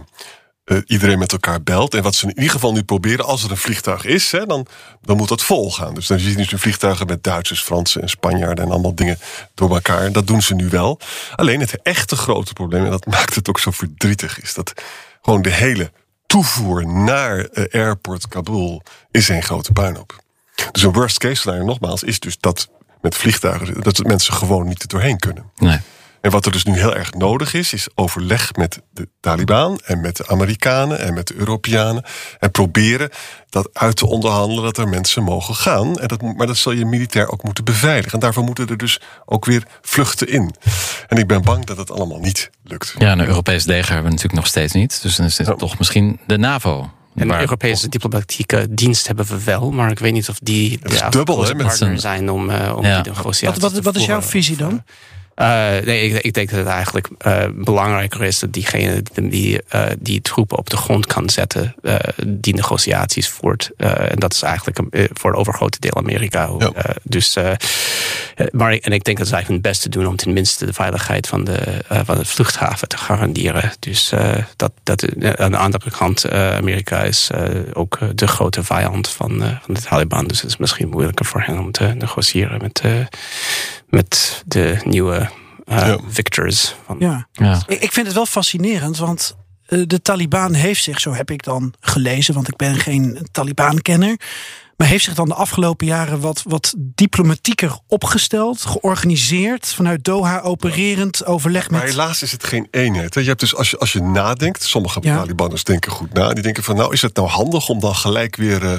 eh, iedereen met elkaar belt. En wat ze in ieder geval nu proberen, als er een vliegtuig is, hè, dan, dan moet dat vol gaan. Dus dan zie je nu vliegtuigen met Duitsers, Fransen en Spanjaarden en allemaal dingen door elkaar. Dat doen ze nu wel. Alleen het echte grote probleem, en dat maakt het ook zo verdrietig, is dat gewoon de hele toevoer naar eh, airport Kabul is een grote puinhoop. Dus een worst case scenario, nogmaals, is dus dat met vliegtuigen, dat mensen gewoon niet er doorheen kunnen. Nee. En wat er dus nu heel erg nodig is, is overleg met de Taliban en met de Amerikanen en met de Europeanen. En proberen dat uit te onderhandelen dat er mensen mogen gaan. En dat, maar dat zal je militair ook moeten beveiligen. En daarvoor moeten er dus ook weer vluchten in. En ik ben bang dat het allemaal niet lukt. Ja, een Europees leger hebben we natuurlijk nog steeds niet. Dus dan is het toch misschien de NAVO. En de Europese diplomatieke dienst hebben we wel, maar ik weet niet of die de dubbel, hè, met zijn om, eh, om Ja. die negotiaties Wat, wat, wat is jouw visie dan? Eh, nee, ik, ik denk dat het eigenlijk eh, belangrijker is dat diegene die, eh, die troepen op de grond kan zetten, die negotiaties voert. En dat is eigenlijk voor het overgrote deel Amerika. Ja. Dus, maar, ik- en ik denk dat eigenlijk hun best te doen om tenminste de veiligheid van de, van de vluchthaven te garanderen. Dus dat, dat, aan de andere kant, Amerika is ook de grote vijand van, van de Taliban. Dus het is misschien moeilijker voor hen om te negociëren met, met de nieuwe eh, Ja. victors. Van, Ja. Ja. Ik, vind het wel fascinerend, want eh, de Taliban heeft zich, zo heb ik dan gelezen, want ik ben geen Taliban-kenner. Maar heeft zich dan de afgelopen jaren wat, wat diplomatieker opgesteld, georganiseerd, vanuit Doha opererend, overleg Maar met. helaas is het geen eenheid. hè. Je hebt dus als je, als je nadenkt, sommige Ja. Talibanners denken goed na. Die denken van nou is het nou handig om dan gelijk weer eh,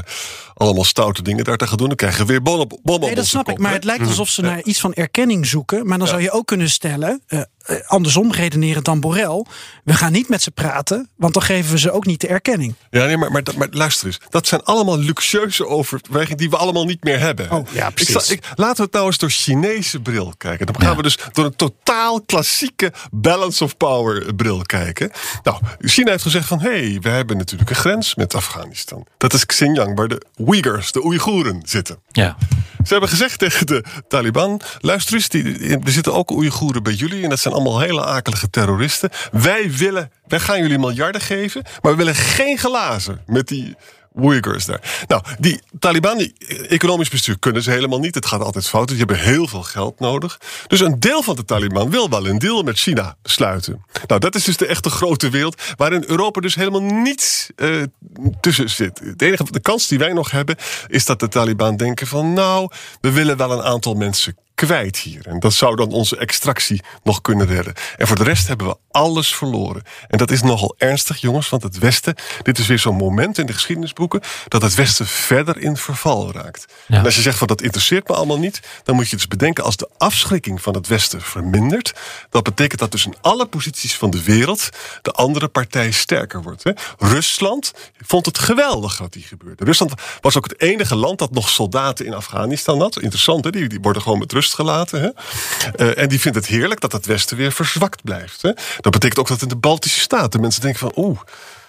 allemaal stoute dingen daar te gaan doen. Dan krijgen we weer bommen, op- bommen Nee, dat onze snap kop, ik. Maar het lijkt alsof ze naar iets van erkenning zoeken. Maar dan Ja. zou je ook kunnen stellen, eh, eh, andersom redeneren dan Borrell. We gaan niet met ze praten, want dan geven we ze ook niet de erkenning. Ja, nee, maar, maar, luister eens. Dat zijn allemaal luxueuze overwegingen die we allemaal niet meer hebben. Oh, ja, ik precies. ik, laten we het nou eens door Chinese bril kijken. Dan gaan Ja. we dus door een totaal klassieke balance of power bril kijken. Nou, China heeft gezegd van... hé, hey, we hebben natuurlijk een grens met Afghanistan. Dat is Xinjiang, waar de Uyghurs, de Oeigoeren, zitten. Ja. Ze hebben gezegd tegen de Taliban: luister eens, die, er zitten ook Oeigoeren bij jullie. En dat zijn allemaal hele akelige terroristen. Wij willen, wij gaan jullie miljarden geven. Maar we willen geen glazen met die Uyghurs daar. Nou, die Taliban, die economisch bestuur kunnen ze helemaal niet. Het gaat altijd fout. Die hebben heel veel geld nodig. Dus een deel van de Taliban wil wel een deal met China sluiten. Nou, dat is dus de echte grote wereld. Waarin Europa dus helemaal niets eh, tussen zit. Het enige, de kans die wij nog hebben, is dat de Taliban denken van... nou, we willen wel een aantal mensen kwijt hier. En dat zou dan onze extractie nog kunnen redden. En voor de rest hebben we alles verloren. En dat is nogal ernstig, jongens, want het Westen... dit is weer zo'n moment in de geschiedenisboeken... dat het Westen verder in verval raakt. En als je zegt van dat interesseert me allemaal niet... dan moet je dus bedenken als de afschrikking van het Westen vermindert... dat betekent dat dus in alle posities van de wereld... de andere partij sterker wordt. Hè? Rusland vond het geweldig wat die gebeurde. Rusland was ook het enige land dat nog soldaten in Afghanistan had. Interessant, hè? Die, die worden gewoon met rust gelaten. Hè? Uh, en die vindt het heerlijk dat het Westen weer verzwakt blijft. Hè? Dat betekent ook dat in de Baltische Staten mensen denken van... oeh,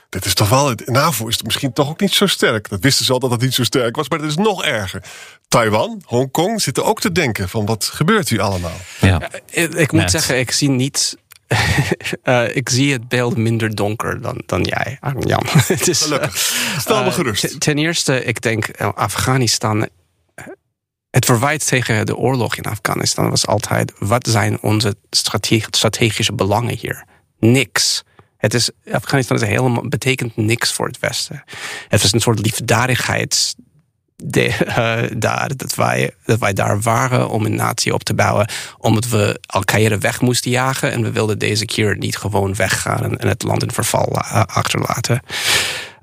dit is toch wel, NAVO is misschien toch ook niet zo sterk. Dat wisten ze al dat het niet zo sterk was, maar dat is nog erger. Taiwan, Hongkong zitten ook te denken van wat gebeurt hier allemaal? Ja. Ik, ik moet zeggen, ik zie niet uh, ik zie het beeld minder donker dan, dan jij, Jan. het is, Gelukkig. Stel me uh, gerust. Ten eerste, ik denk Afghanistan. Het verwijt tegen de oorlog in Afghanistan was altijd: wat zijn onze strategische belangen hier? Niks. Het is, Afghanistan is helemaal, betekent niks voor het Westen. Het is een soort liefdadigheids de, uh, daar, dat, wij, dat wij daar waren om een natie op te bouwen. Omdat we Al-Qaeda weg moesten jagen. En we wilden deze keer niet gewoon weggaan en, het land in verval uh, achterlaten.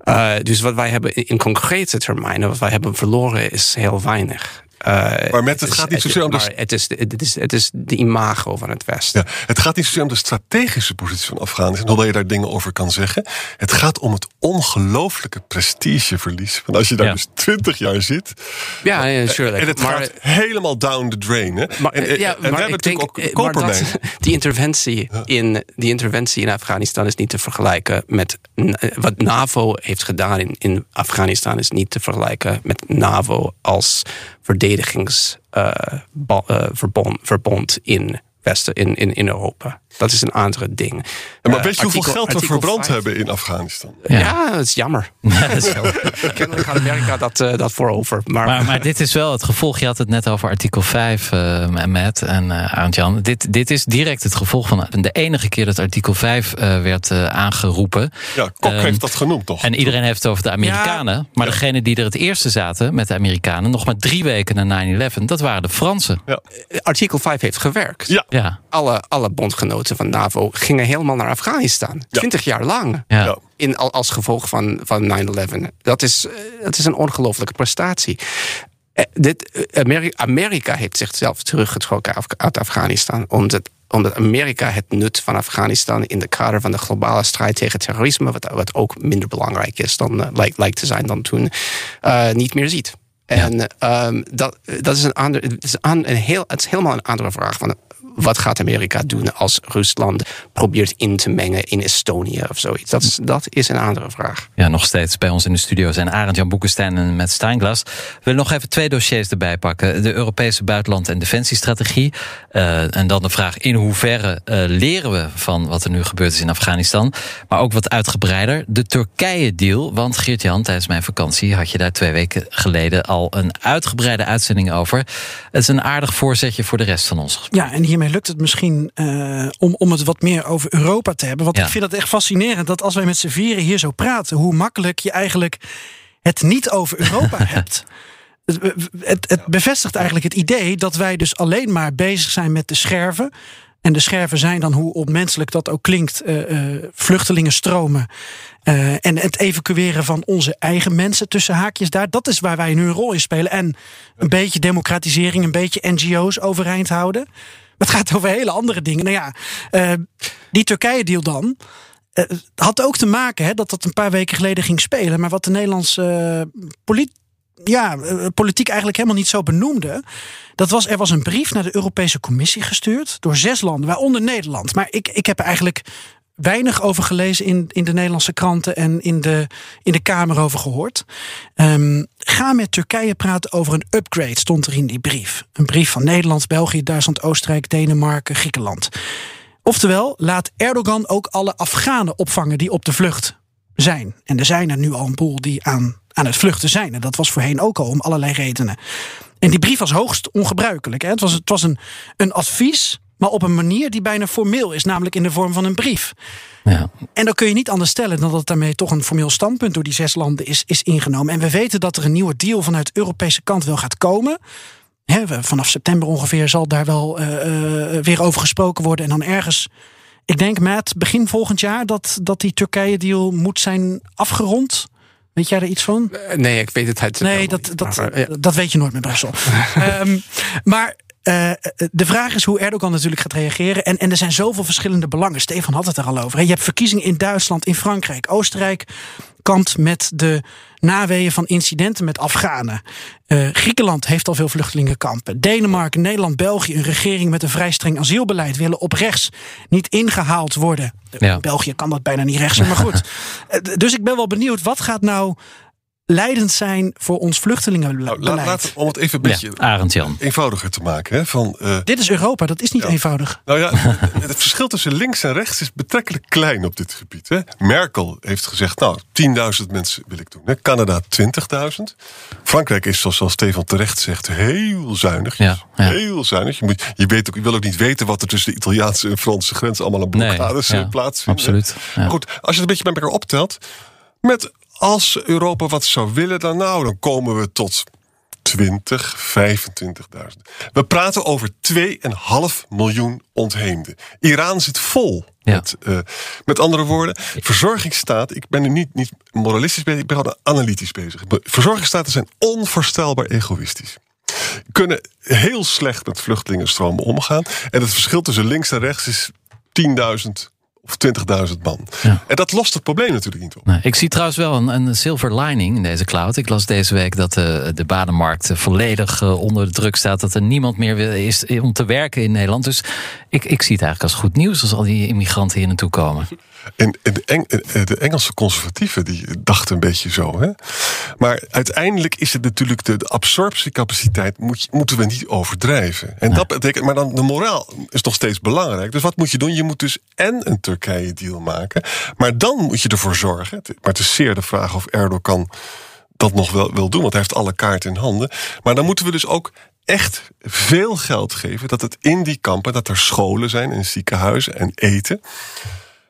Uh, dus wat wij hebben in concrete termijnen, wat wij hebben verloren, is heel weinig. Uh, maar met, het, gaat niet zozeer om de... Het is, het, is, het is de imago van het Westen. Ja, het gaat niet zozeer om de strategische positie van Afghanistan, hoewel je daar dingen over kan zeggen. Het gaat om het ongelooflijke prestigeverlies. Want als je daar ja. dus twintig jaar zit. Ja, ja natuurlijk. En het maar, gaat helemaal down the drain. Hè? Maar, en, ja, en we hebben natuurlijk ook dat, kopermijn. Die interventie, ja. in, die interventie in Afghanistan is niet te vergelijken met wat NAVO heeft gedaan in, in Afghanistan. Is niet te vergelijken met NAVO als verdedigingsverbond uh, in, Westen, in, in, in Europa. Dat is een andere ding. Ja, maar weet je hoeveel geld we verbrand 5. hebben in Afghanistan? Ja, ja dat is jammer. Kennelijk had Amerika dat, uh, dat voorover. Maar... Maar, maar dit is wel het gevolg. Je had het net over artikel 5, uh, Matt en uh, Arend-Jan. Dit, dit is direct het gevolg van de enige keer dat artikel 5 werd aangeroepen. Ja, Kok um, heeft dat genoemd, toch? En iedereen heeft het over de Amerikanen. Ja, maar ja. degene die er het eerste zaten met de Amerikanen... nog maar drie weken na 9-11, dat waren de Fransen. Ja. Artikel 5 heeft gewerkt. Ja. ja. Alle, alle bondgenoten van NAVO gingen helemaal naar Afghanistan. Twintig ja. jaar lang. Ja. In, als gevolg van, van 9-11. Dat is, dat is een ongelofelijke prestatie. Dit, Amerika, Amerika heeft zichzelf teruggetrokken uit Afghanistan. Omdat, omdat Amerika het nut van Afghanistan in de kader van de globale strijd tegen terrorisme, wat, wat ook minder belangrijk is dan uh, lijkt, lijkt te zijn dan toen, uh, niet meer ziet. En ja. um, dat, dat is een ander, het is, aan, een heel, het is helemaal een andere vraag. Van, wat gaat Amerika doen als Rusland probeert in te mengen in Estonië of zoiets? Dat is, dat is een andere vraag. Ja, nog steeds bij ons in de studio zijn Arend Jan Boekenstein en met Steinglas. We willen nog even twee dossiers erbij pakken. De Europese buitenland- en defensiestrategie. Uh, en dan de vraag in hoeverre uh, leren we van wat er nu gebeurd is in Afghanistan. Maar ook wat uitgebreider. De Turkije-deal. Want Geert-Jan, tijdens mijn vakantie had je daar twee weken geleden al een uitgebreide uitzending over. Het is een aardig voorzetje voor de rest van ons. Ja, en hiermee lukt het misschien uh, om, om het wat meer over Europa te hebben. Want ja. ik vind het echt fascinerend dat als wij met z'n vieren hier zo praten, hoe makkelijk je eigenlijk het niet over Europa hebt. Het, het, het, bevestigt eigenlijk het idee dat wij dus alleen maar bezig zijn met de scherven. En de scherven zijn dan, hoe onmenselijk dat ook klinkt, uh, uh, vluchtelingenstromen. Uh, en het evacueren van onze eigen mensen tussen haakjes daar. Dat is waar wij nu een rol in spelen. En een beetje democratisering, een beetje NGO's overeind houden. Het gaat over hele andere dingen. Nou ja, uh, die Turkije-deal dan. Uh, had ook te maken hè, dat dat een paar weken geleden ging spelen. Maar wat de Nederlandse polit ja, politiek eigenlijk helemaal niet zo benoemde. Dat was, er was een brief naar de Europese Commissie gestuurd door zes landen, waaronder Nederland. Maar ik, ik heb eigenlijk weinig over gelezen in, in de Nederlandse kranten en in de, in de Kamer over gehoord. Um, ga met Turkije praten over een upgrade, stond er in die brief. Een brief van Nederland, België, Duitsland, Oostenrijk, Denemarken, Griekenland. Oftewel, laat Erdogan ook alle Afghanen opvangen die op de vlucht zijn. En er zijn er nu al een boel die aan, aan het vluchten zijn. En dat was voorheen ook al om allerlei redenen. En die brief was hoogst ongebruikelijk. Hè? Het was, het was een, een advies maar op een manier die bijna formeel is, namelijk in de vorm van een brief. Ja. En dan kun je niet anders stellen dan dat daarmee toch een formeel standpunt door die zes landen is, is ingenomen. En we weten dat er een nieuwe deal vanuit de Europese kant wel gaat komen. hè, vanaf september ongeveer zal daar wel uh, weer over gesproken worden. En dan ergens, ik denk Matt, begin volgend jaar dat, dat die Turkije-deal moet zijn afgerond. Weet jij er iets van? Nee, ik weet het uit. Nee, dat, dat, dat weet je nooit met Brussel. um, maar uh, de vraag is hoe Erdogan natuurlijk gaat reageren. En, en er zijn zoveel verschillende belangen. Stefan had het er al over. Je hebt verkiezingen in Duitsland, in Frankrijk, Oostenrijk. Kampt met de naweeën van incidenten met Afghanen. Uh, Griekenland heeft al veel vluchtelingenkampen. Denemarken, Nederland, België, een regering met een vrij streng asielbeleid willen op rechts niet ingehaald worden. Ja. België kan dat bijna niet rechts, maar goed. dus ik ben wel benieuwd, wat gaat nou leidend zijn voor ons vluchtelingenbeleid. Nou, laat, om het even een beetje ja, eenvoudiger te maken. Hè, van, uh, dit is Europa, dat is niet eenvoudig. Nou ja, het verschil tussen links en rechts is betrekkelijk klein op dit gebied. Hè. Merkel heeft gezegd, nou, 10.000 mensen wil ik doen. Hè. Canada 20.000. Frankrijk is, zoals Stefan terecht zegt, heel zuinig. Ja, Heel zuinig. Je, moet, je, weet ook, je wil ook niet weten wat er tussen de Italiaanse en Franse grens allemaal aan blokkades nee, plaatsvinden. Absoluut. Goed, als je het een beetje bij elkaar optelt... met als Europa wat zou willen, dan nou, dan komen we tot 20, 25.000. We praten over 2,5 miljoen ontheemden. Iran zit vol. Met, uh, met andere woorden, verzorgingsstaat. Ik ben nu niet, niet moralistisch bezig, ik ben gewoon analytisch bezig. Verzorgingsstaten zijn onvoorstelbaar egoïstisch kunnen heel slecht met vluchtelingenstromen omgaan. En het verschil tussen links en rechts is 10.000 of 20.000 man. En dat lost het probleem natuurlijk niet op. Nee, ik zie trouwens wel een, een, silver lining in deze cloud. Ik las deze week dat de, eh, de banenmarkt volledig eh, onder de druk staat. Dat er niemand meer is om te werken in Nederland. Dus ik, ik zie het eigenlijk als goed nieuws als al die immigranten hier naartoe komen. En, de, Eng, de, Engelse conservatieven die dachten een beetje zo. Hè? Maar uiteindelijk is het natuurlijk de, absorptiecapaciteit moet, moeten we niet overdrijven. En dat betekent, maar dan de moraal is nog steeds belangrijk. Dus wat moet je doen? Je moet dus en een Turkije-deal maken. Maar dan moet je ervoor zorgen. Maar het is zeer de vraag of Erdogan dat nog wel wil doen, want hij heeft alle kaarten in handen. Maar dan moeten we dus ook echt veel geld geven dat het in die kampen, dat er scholen zijn en ziekenhuizen en eten.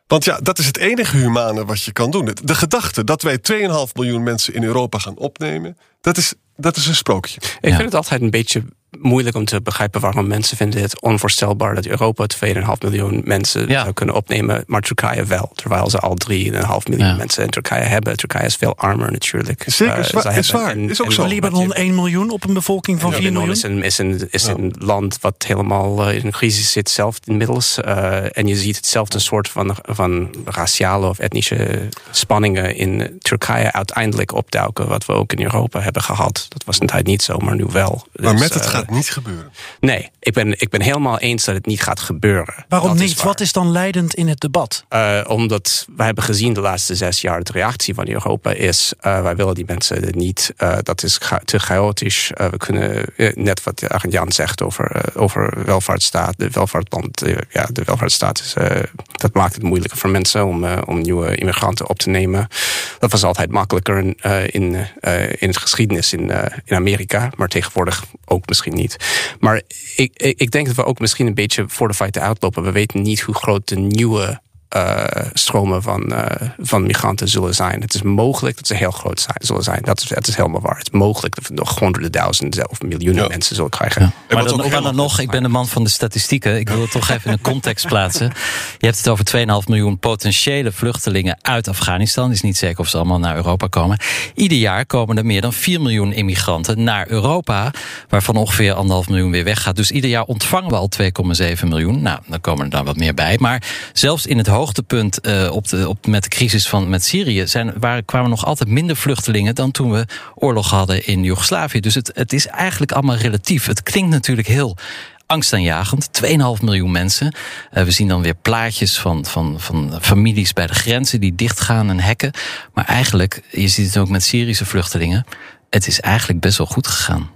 Want ja, dat is het enige humane wat je kan doen. De gedachte dat wij 2,5 miljoen mensen in Europa gaan opnemen, dat is, dat is een sprookje. Ik vind het altijd een beetje moeilijk om te begrijpen waarom mensen vinden het onvoorstelbaar dat Europa 2,5 miljoen mensen zou kunnen opnemen, maar Turkije wel. Terwijl ze al 3,5 miljoen mensen in Turkije hebben. Turkije is veel armer natuurlijk. Zeker, is, waar, is waar. is ook zo. Libanon 1 miljoen op een bevolking van 4 miljoen. Is een, is een, is een land wat helemaal eh, in een crisis zit zelf inmiddels. Uh, en je ziet hetzelfde soort van, van raciale of etnische spanningen in Turkije uiteindelijk opduiken, wat we ook in Europa hebben gehad. Dat was een tijd niet zo, maar nu wel. Maar dus, met het uh, gaat niet gebeuren. Nee, ik ben, ik ben helemaal eens dat het niet gaat gebeuren. Waarom niet? Wat is dan leidend in het debat? Uh, omdat wij hebben gezien de laatste zes jaar... de reactie van Europa is... Uh, wij willen die mensen niet. Uh, dat is te chaotisch. we kunnen, net wat Jan zegt over, over welvaartsstaat... de welvaartsland, ja, de welvaartsstaat is... dat maakt het moeilijker voor mensen om, om nieuwe immigranten op te nemen. Dat was altijd makkelijker in, in, in het geschiedenis in, in Amerika. Maar tegenwoordig ook misschien niet. Maar ik, ik, ik denk dat we ook misschien een beetje voor de feiten uitlopen. We weten niet hoe groot de nieuwe stromen van, uh, van migranten zullen zijn. Het is mogelijk dat ze heel groot zijn, zullen zijn. Dat is, dat is helemaal waar. Het is mogelijk dat we nog honderden duizenden of miljoenen mensen zullen krijgen. Ja. Maar dan, dan, dan nog, ik ben de man van de statistieken. Ik wil het toch even in een context plaatsen. Je hebt het over 2,5 miljoen potentiële vluchtelingen uit Afghanistan. is niet zeker of ze allemaal naar Europa komen. Ieder jaar komen er meer dan 4 miljoen immigranten naar Europa. Waarvan ongeveer 1,5 miljoen weer weggaat. Dus ieder jaar ontvangen we al 2,7 miljoen. Nou, dan komen er dan wat meer bij. Maar zelfs in het uh, op de, op, met de crisis van, met Syrië zijn, waren, kwamen nog altijd minder vluchtelingen dan toen we oorlog hadden in Joegoslavië. Dus het, het is eigenlijk allemaal relatief. Het klinkt natuurlijk heel angstaanjagend. 2,5 miljoen mensen. Uh, we zien dan weer plaatjes van, van, van families bij de grenzen die dichtgaan en hekken. Maar eigenlijk, je ziet het ook met Syrische vluchtelingen. Het is eigenlijk best wel goed gegaan.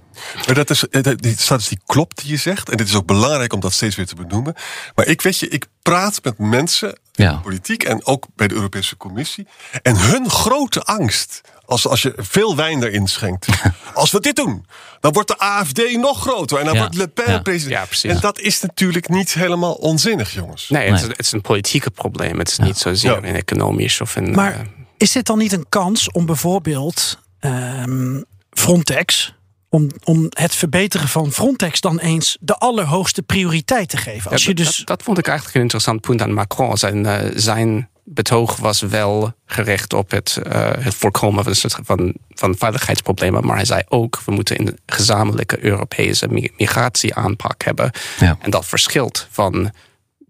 Maar dat is, eh, die statistiek klopt die je zegt. En het is ook belangrijk om dat steeds weer te benoemen. Maar ik weet je, ik praat met mensen ja. politiek en ook bij de Europese Commissie. En hun grote angst, als, als je veel wijn erin schenkt. als we dit doen, dan wordt de AFD nog groter. En dan wordt Le Pen ja. president. Ja, en dat is natuurlijk niet helemaal onzinnig, jongens. Nee, het, Is, het is een politieke probleem. Het is niet zozeer een economisch of een... Maar uh, is dit dan niet een kans om bijvoorbeeld um, Frontex om, om het verbeteren van Frontex dan eens de allerhoogste prioriteit te geven. Als Ja, je dat- dus dat, dat vond ik eigenlijk een interessant punt aan Macron. Zijn, eh, zijn betoog was wel gericht op het, eh, het voorkomen van, van, van veiligheidsproblemen. Maar hij zei ook, we moeten een gezamenlijke Europese mi- migratieaanpak hebben. Ja. En dat verschilt van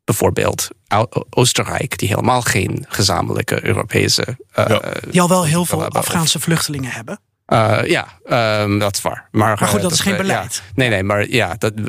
bijvoorbeeld Oostenrijk, die helemaal geen gezamenlijke Europese... eh, die al wel heel veel. Afghaanse vluchtelingen hebben. Eh, ja, ehm, dat is waar. Maar, Maar goed, eh, dat is geen beleid. ja. Nee, nee, maar ja, dat, eh,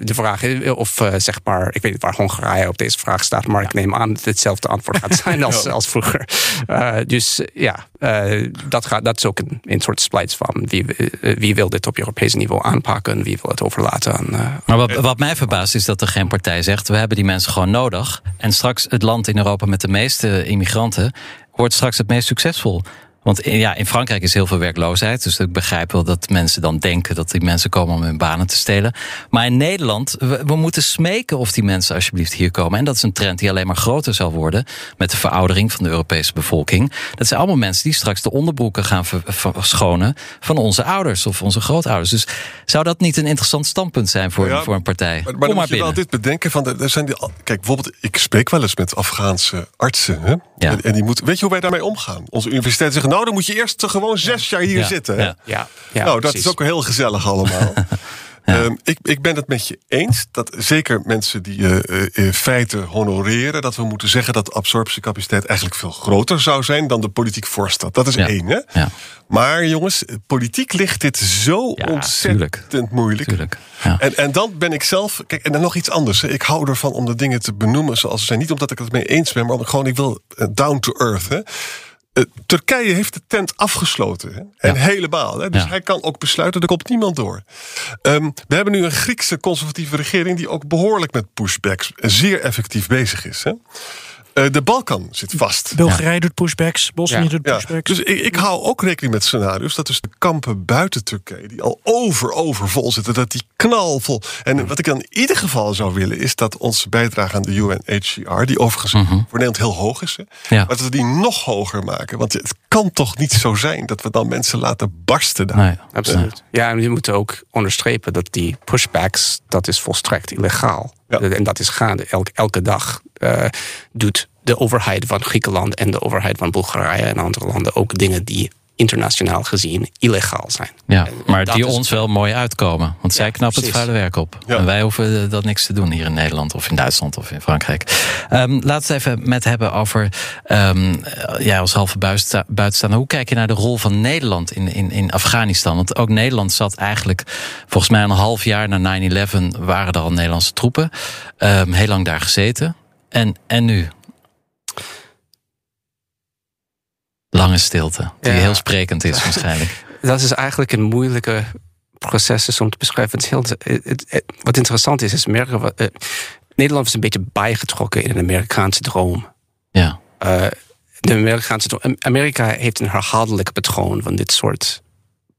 de vraag is of zeg maar, ik weet niet waar Hongarije op deze vraag staat, maar ik neem aan dat het hetzelfde antwoord gaat zijn als, als vroeger. Eh, dus ja, eh, dat, gaat, dat is ook een, een soort splijts van wie, wie wil dit op Europees niveau aanpakken, wie wil het overlaten aan. Maar wat, wat mij verbaast is dat er geen partij zegt: we hebben die mensen gewoon nodig. En straks het land in Europa met de meeste immigranten wordt straks het meest succesvol. Want in- ja, in Frankrijk is heel veel werkloosheid. Dus ik begrijp wel dat mensen dan denken dat die mensen komen om hun banen te stelen. Maar in Nederland, we, we moeten smeken of die mensen alsjeblieft hier komen. En dat is een trend die alleen maar groter zal worden. Met de veroudering van de Europese bevolking. Dat zijn allemaal mensen die straks de onderbroeken gaan ver- verschonen van onze ouders of onze grootouders. Dus zou dat niet een interessant standpunt zijn voor, Ja, voor een partij? Maar, maar Kom dan maar moet je wel dit bedenken. Van de, er zijn die, kijk, bijvoorbeeld, ik spreek wel eens met Afghaanse artsen. Hè? Ja. En, en die moeten, weet je hoe wij daarmee omgaan? Onze universiteiten zeggen, nou, dan moet je eerst gewoon zes jaar hier Ja, zitten. Ja. ja, ja, nou, dat precies. is ook heel gezellig allemaal. Ehm, ik, ik ben het met je eens dat zeker mensen die eh, eh, in feite honoreren, dat we moeten zeggen dat de absorptiecapaciteit eigenlijk veel groter zou zijn dan de politiek voorstelt. Dat is Ja. één. Hè? Ja. Maar jongens, politiek ligt dit zo ontzettend tuurlijk. moeilijk. Tuurlijk. Ja. En, en dan ben ik zelf. Kijk, en dan nog iets anders. hè. Ik hou ervan om de dingen te benoemen zoals ze zijn. Niet omdat ik het mee eens ben, maar omdat ik gewoon ik wil eh, down to earth. Hè. Eh, Turkije heeft de tent afgesloten. Hè? En Ja. helemaal. Hè? Dus Ja. hij kan ook besluiten, er komt niemand door. Ehm, we hebben nu een Griekse conservatieve regering... die ook behoorlijk met pushbacks zeer effectief bezig is. Hè? Eh, de Balkan zit vast. Bulgarije doet pushbacks, Bosnië Ja. doet Ja, pushbacks. dus ik, ik hou ook rekening met scenario's dat dus de kampen buiten Turkije, die al over over vol zitten, dat die knalvol. En wat ik dan in ieder geval zou willen, is dat onze bijdrage aan de UNHCR, die overigens voor Nederland heel hoog is, hè, Ja. maar dat we die nog hoger maken. Want het kan toch niet zo zijn dat we dan mensen laten barsten daar. Nee. Absoluut. Ja, en we moeten ook onderstrepen dat die pushbacks, dat is volstrekt illegaal. Ja. En dat is gaande. Elke, elke dag eh, doet de overheid van Griekenland en de overheid van Bulgarije en andere landen ook dingen die internationaal gezien illegaal zijn. Ja, En maar die is- ons wel mooi uitkomen. Want zij Ja, knappen het vuile werk op. Ja. En wij hoeven eh, dat niks te doen hier in Nederland of in Duitsland of in Frankrijk. Ehm, laten we het even met hebben over ehm eh, jij als halve buitensta- buitenstaander. Hoe kijk je naar de rol van Nederland in, in, in Afghanistan? Want ook Nederland zat eigenlijk volgens mij een half jaar na 9-11 waren er al Nederlandse troepen. Ehm, heel lang daar gezeten. En, en nu? Lange stilte, die Ja. heel sprekend is waarschijnlijk. Dat is eigenlijk een moeilijke proces is om te beschrijven. Het heel, het- het- het- wat interessant is, is merken we, eh, Nederland is een beetje bijgetrokken in een Amerikaanse droom. Ja. Eh, de Amerikaanse droom- Amerika heeft een herhaaldelijk patroon van dit soort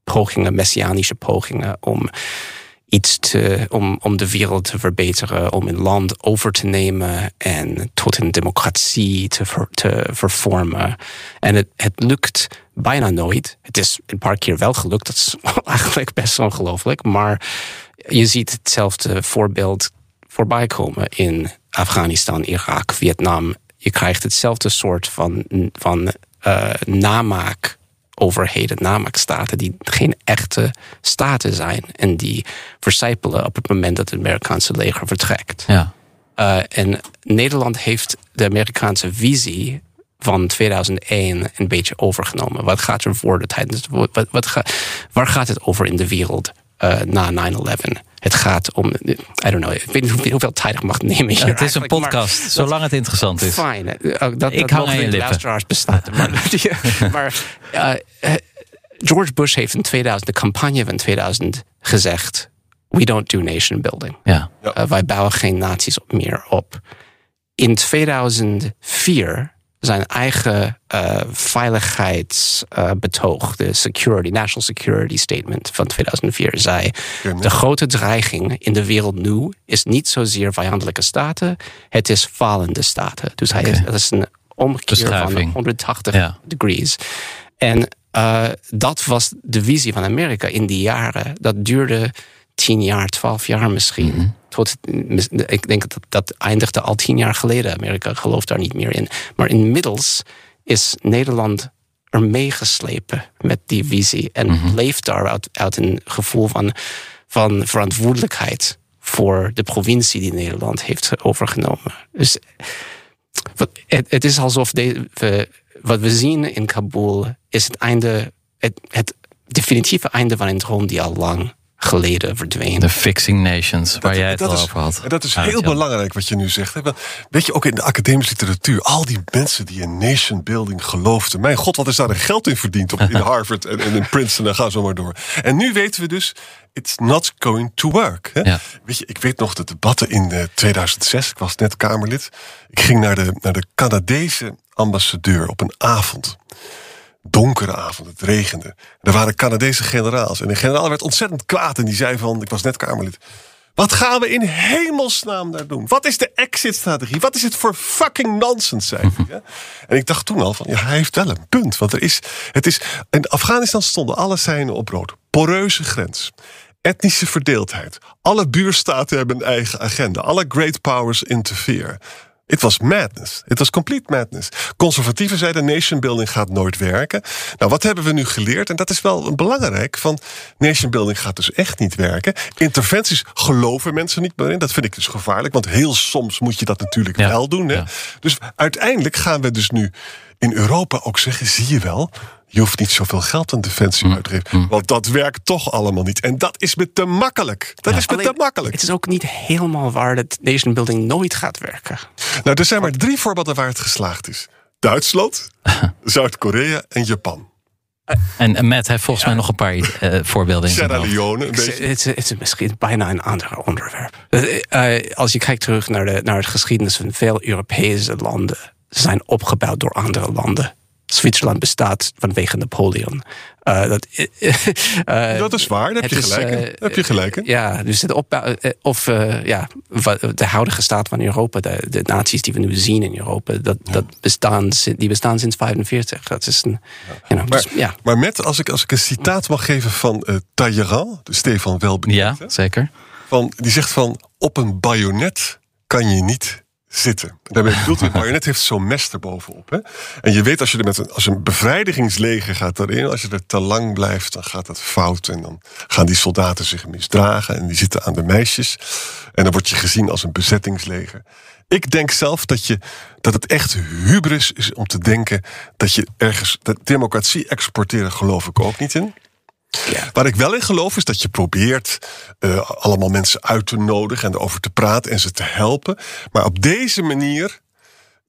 pogingen, messianische pogingen om iets te, om, om de wereld te verbeteren, om een land over te nemen en tot een democratie te, te vervormen. En het, het lukt bijna nooit. Het is een paar keer wel gelukt, dat is eigenlijk best ongelooflijk. Maar je ziet hetzelfde voorbeeld voorbij komen in Afghanistan, Irak, Vietnam. Je krijgt hetzelfde soort van, van eh, namaak overheden, namaakstaten, die geen echte staten zijn. En die vercijpelen op het moment dat het Amerikaanse leger vertrekt. Ja. Uh, en Nederland heeft de Amerikaanse visie van 2001 een beetje overgenomen. Wat gaat er worden tijdens. Wat, wat ga, waar gaat het over in de wereld uh, na 9-11? Het gaat om. I don't know. Ik weet niet hoeveel, tijd ik mag nemen. Hier ja, het is een podcast, zolang het interessant is. Fijn. Dat, ik dat hang aan je lippen. bestaan. maar maar uh, George Bush heeft in 2000, de campagne van 2000 gezegd. We don't do nation building. Ja. Uh, wij bouwen geen naties meer op. In 2004 zijn eigen uh, veiligheidsbetoog, uh, de security, National Security Statement van 2004, zei: de grote dreiging in de wereld nu is niet zozeer vijandelijke staten, het is falende staten. Dus hij okay. is, dat is een omkeer van 180 ja. degrees. En uh, dat was de visie van Amerika in die jaren. Dat duurde tien jaar, twaalf jaar misschien. Mm -hmm. Tot, ik denk dat dat eindigde al tien jaar geleden. Amerika gelooft daar niet meer in. Maar inmiddels is Nederland er meegeslepen met die visie. En mm -hmm. leeft daar uit, uit een gevoel van, van verantwoordelijkheid voor de provincie die Nederland heeft overgenomen. Dus het, het is alsof de, we, wat we zien in Kabul is het einde, het, het definitieve einde van een droom die al lang geleden verdween. De fixing nations, waar dat, jij het al is, over had. En dat is heel belangrijk wat je nu zegt. hè. Weet je, ook in de academische literatuur, al die mensen die in nation building geloofden. Mijn god, wat is daar een geld in verdiend op, in Harvard en, en in Princeton en ga zo maar door. En nu weten we dus, it's not going to work. Hè? Ja. Weet je, ik weet nog de debatten in eh, 2006, ik was net Kamerlid. Ik ging naar de, naar de Canadese ambassadeur op een avond donkere avond, het regende. Er waren Canadese generaals. En de generaal werd ontzettend kwaad en die zei van... ik was net Kamerlid. Wat gaan we in hemelsnaam daar doen? Wat is de exit-strategie? Wat is het voor fucking nonsens, zei hij. En ik dacht toen al van, ja, hij heeft wel een punt. Want er is, het is, in Afghanistan stonden alle seinen op rood. Poreuze grens. Etnische verdeeldheid. Alle buurstaten hebben een eigen agenda. Alle great powers interfere. Het was madness. Het was complete madness. Conservatieven zeiden nation building gaat nooit werken. Nou, wat hebben we nu geleerd? En dat is wel belangrijk. Van nation building gaat dus echt niet werken. Interventies geloven mensen niet meer in. Dat vind ik dus gevaarlijk. Want heel soms moet je dat natuurlijk Ja. wel doen. Hè? Ja. Dus uiteindelijk gaan we dus nu in Europa ook zeggen: zie je wel. Je hoeft niet zoveel geld aan defensie Mm. uit te geven. Want dat werkt toch allemaal niet. En dat is me te makkelijk. Dat is me te makkelijk. Het is ook niet helemaal waar dat nation building nooit gaat werken. Nou, er zijn maar drie voorbeelden waar het geslaagd is: Duitsland, Zuid-Korea en Japan. En en Matt heeft volgens mij nog een paar eh, voorbeelden Sierra. Leone, een Het is- beetje. Het is, het is misschien bijna een ander onderwerp. Eh, eh, als je kijkt terug naar de, naar de geschiedenis van veel Europese landen, ze zijn opgebouwd door andere landen. Zwitserland bestaat vanwege Napoleon. Eh, dat, eh, Dat is waar, daar heb je gelijk eh, heb je gelijk in. Ja, dus het opbouw, of eh, ja, de huidige staat van Europa, de, de naties die we nu zien in Europa, dat, dat bestaan, die bestaan sinds 45. Dat is een, you know, Maar, dus, ja. maar met, als ik, als ik een citaat mag geven van eh Talleyrand, Stefan Welbekend, Ja, hè, zeker. van, die zegt van op een bajonet kan je niet zitten. Daarmee bedoelt hij, bajonet heeft zo'n mes erbovenop. Hè? En je weet, als je er met een, als een bevrijdigingsleger gaat erin, als je er te lang blijft, dan gaat dat fout. En dan gaan die soldaten zich misdragen en die zitten aan de meisjes. En dan word je gezien als een bezettingsleger. Ik denk zelf dat, je, dat het echt hubris is om te denken dat je ergens. Dat democratie exporteren geloof ik ook niet in. Waar ik wel in geloof is dat je probeert eh, allemaal mensen uit te nodigen en erover te praten en ze te helpen. Maar op deze manier,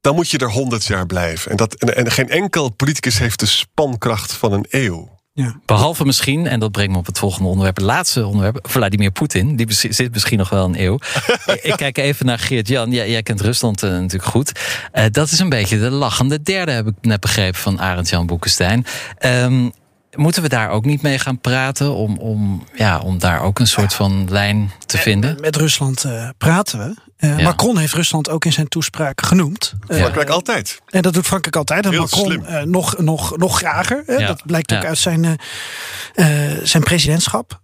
dan moet je er honderd jaar blijven. En, dat, en, en geen enkel politicus heeft de spankracht van een eeuw. Behalve misschien, en dat brengt me op het volgende onderwerp, het laatste onderwerp, Vladimir Poetin. Die zit misschien nog wel een eeuw. Ik kijk even naar Geert-Jan. Jij, jij kent Rusland eh, natuurlijk goed. Eh, dat is een beetje de lachende derde, heb ik net begrepen van Arend-Jan Boekenstein. Ehm, moeten we daar ook niet mee gaan praten om, om, ja, om daar ook een soort van lijn te vinden? Met Rusland eh, praten we. Eh, Ja. Macron heeft Rusland ook in zijn toespraak genoemd. Eh, Frankrijk altijd. En dat doet Frankrijk altijd. En Heel Macron slim. eh, nog, nog, nog grager. Ja. Dat blijkt ook Ja. uit zijn, eh, eh, zijn presidentschap.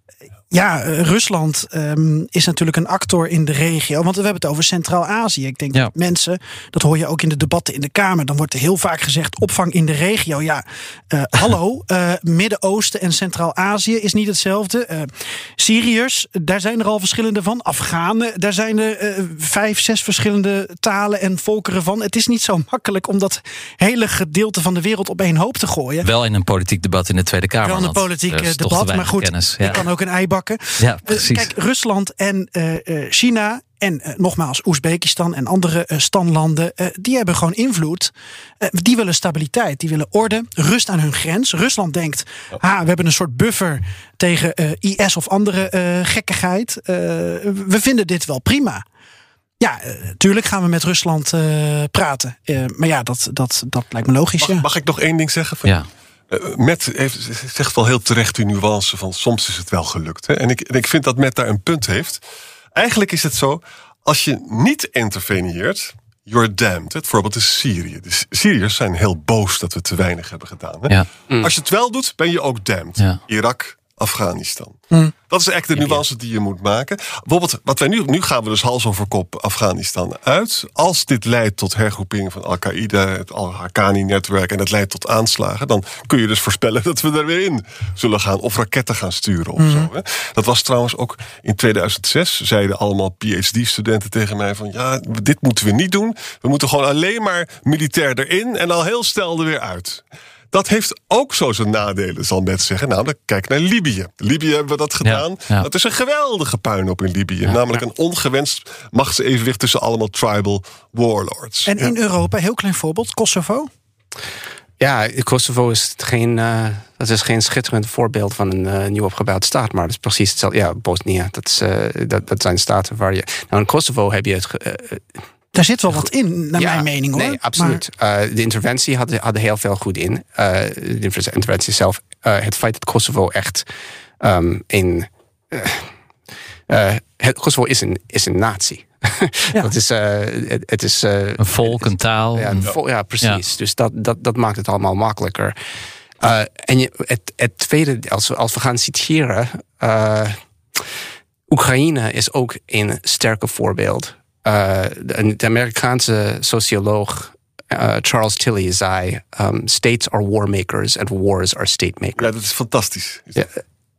Ja, eh, Rusland ehm, is natuurlijk een actor in de regio. Want we hebben het over Centraal-Azië. Ik denk Ja. dat mensen, dat hoor je ook in de debatten in de Kamer. Dan wordt er heel vaak gezegd: opvang in de regio. Ja, eh, hallo, eh, Midden-Oosten en Centraal-Azië is niet hetzelfde. Syriërs, daar zijn er al verschillende van. Afghanen, daar zijn er vijf, zes verschillende talen en volkeren van. Het is niet zo makkelijk om dat hele gedeelte van de wereld op één hoop te gooien. Wel in een politiek debat in de Tweede Kamer. Wel een want politiek te debat, maar goed, kennis. je Ja. kan ook een ei bakken. Ja, Eh, precies. Kijk, Rusland en eh, eh, China en nogmaals Oezbekistan en andere eh, standlanden, eh, die hebben gewoon invloed. Eh, die willen stabiliteit, die willen orde, rust aan hun grens. Rusland denkt, ha, we hebben een soort buffer tegen eh, IS of andere eh, gekkigheid. Eh, we vinden dit wel prima. Ja, eh, tuurlijk gaan we met Rusland eh, praten. Eh, maar ja, dat, dat, dat lijkt me logisch. Mag, ja. mag ik nog één ding zeggen? Van, Ja. Eh, Met heeft, zegt wel heel terecht die nuance van soms is het wel gelukt. Hè? En, ik, en ik vind dat Met daar een punt heeft. Eigenlijk is het zo, als je niet interveneert, you're damned. Het voorbeeld is Syrië. De Syriërs zijn heel boos dat we te weinig hebben gedaan. Hè? Ja. Als je het wel doet, ben je ook damned. Ja. Irak, Afghanistan. Hm. Dat is echt de nuance die je moet maken. Bijvoorbeeld, wat wij nu, nu gaan we dus hals over kop Afghanistan uit. Als dit leidt tot hergroeping van Al-Qaeda, het Al-Haqqani-netwerk... en het leidt tot aanslagen, dan kun je dus voorspellen dat we er weer in zullen gaan. Of raketten gaan sturen of zo. Hè. Dat was trouwens ook in 2006, zeiden allemaal PhD-studenten tegen mij van... ja, dit moeten we niet doen. We moeten gewoon alleen maar militair erin en al heel snel er weer uit. Dat heeft ook zo zijn nadelen, zal men zeggen. Namelijk, kijk naar Libië. Libië hebben we dat gedaan. ja. Dat is een geweldige puinhoop in Libië. namelijk een ongewenst machtsevenwicht tussen allemaal tribal warlords. En in Europa, heel klein voorbeeld, Kosovo. Ja, Kosovo is geen, eh, dat is geen schitterend voorbeeld van een eh, nieuw opgebouwd staat. Maar het is precies hetzelfde. Ja, Bosnië, dat, is, eh, dat, dat zijn staten waar je. Nou, in Kosovo heb je het. Daar zit wel wat in, naar ja, mijn mening hoor. Nee, absoluut. Eh, de interventie had, had heel veel goed in. Eh, de inter- interventie zelf. eh, het feit dat Kosovo echt ehm, in. het, Kosovo is een, is een natie. dat is, eh, het, het is eh, Een volk, een taal. ja, een- vol- ja precies. Dus dat, dat, dat maakt het allemaal makkelijker. Eh, en je, het, het tweede, als we, als we gaan citeren. eh, Oekraïne is ook een sterke voorbeeld. Eh, de, de Amerikaanse socioloog eh, Charles Tilley zei: um, States are war makers and wars are state makers. Ja, dat is fantastisch. Ja,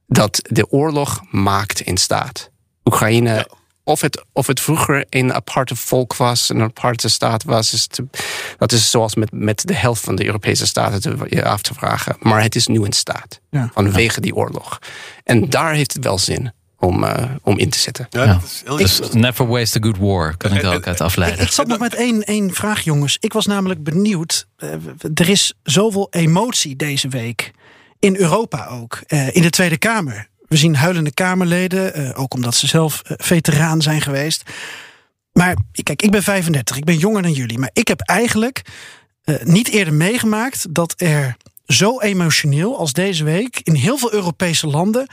dat de oorlog maakt in staat. Oekraïne, of, het, of het vroeger een aparte volk was, een aparte staat was, is te- dat is zoals met, met de helft van de Europese staten te, je af te vragen. Maar het is nu in staat, Ja. vanwege die oorlog. En daar heeft het wel zin om, eh, om in te zitten. Ja, Ja. dat is heel Dus never waste a good war, kan ik er ook uit afleiden. ik zat nog met één, één vraag, jongens. Ik was namelijk benieuwd. eh, er is zoveel emotie deze week. In Europa ook. eh, in de Tweede Kamer. We zien huilende Kamerleden. eh, ook omdat ze zelf veteraan zijn geweest. Maar kijk, ik ben 35. Ik ben jonger dan jullie. Maar ik heb eigenlijk eh, niet eerder meegemaakt dat er zo emotioneel als deze week in heel veel Europese landen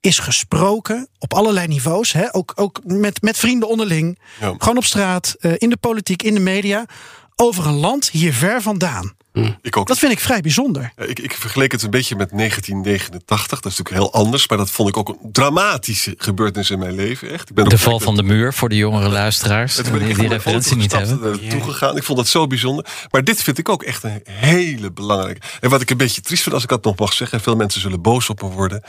is gesproken op allerlei niveaus. Hè? Ook, ook met, met vrienden onderling. Ja. Gewoon op straat, eh, in de politiek, in de media. Over een land hier ver vandaan. Ik ook. Dat vind ik vrij bijzonder. Ik, ik vergeleek het een beetje met 1989. Dat is natuurlijk heel anders. Maar dat vond ik ook een dramatische gebeurtenis in mijn leven. Echt. Ik ben De val van de muur voor de jongere luisteraars. Die die referentie niet hebben. en naartoe gegaan. Ik vond dat zo bijzonder. Maar dit vind ik ook echt een hele belangrijke. En wat ik een beetje triest vind, als ik dat nog mag zeggen... en veel mensen zullen boos op me worden...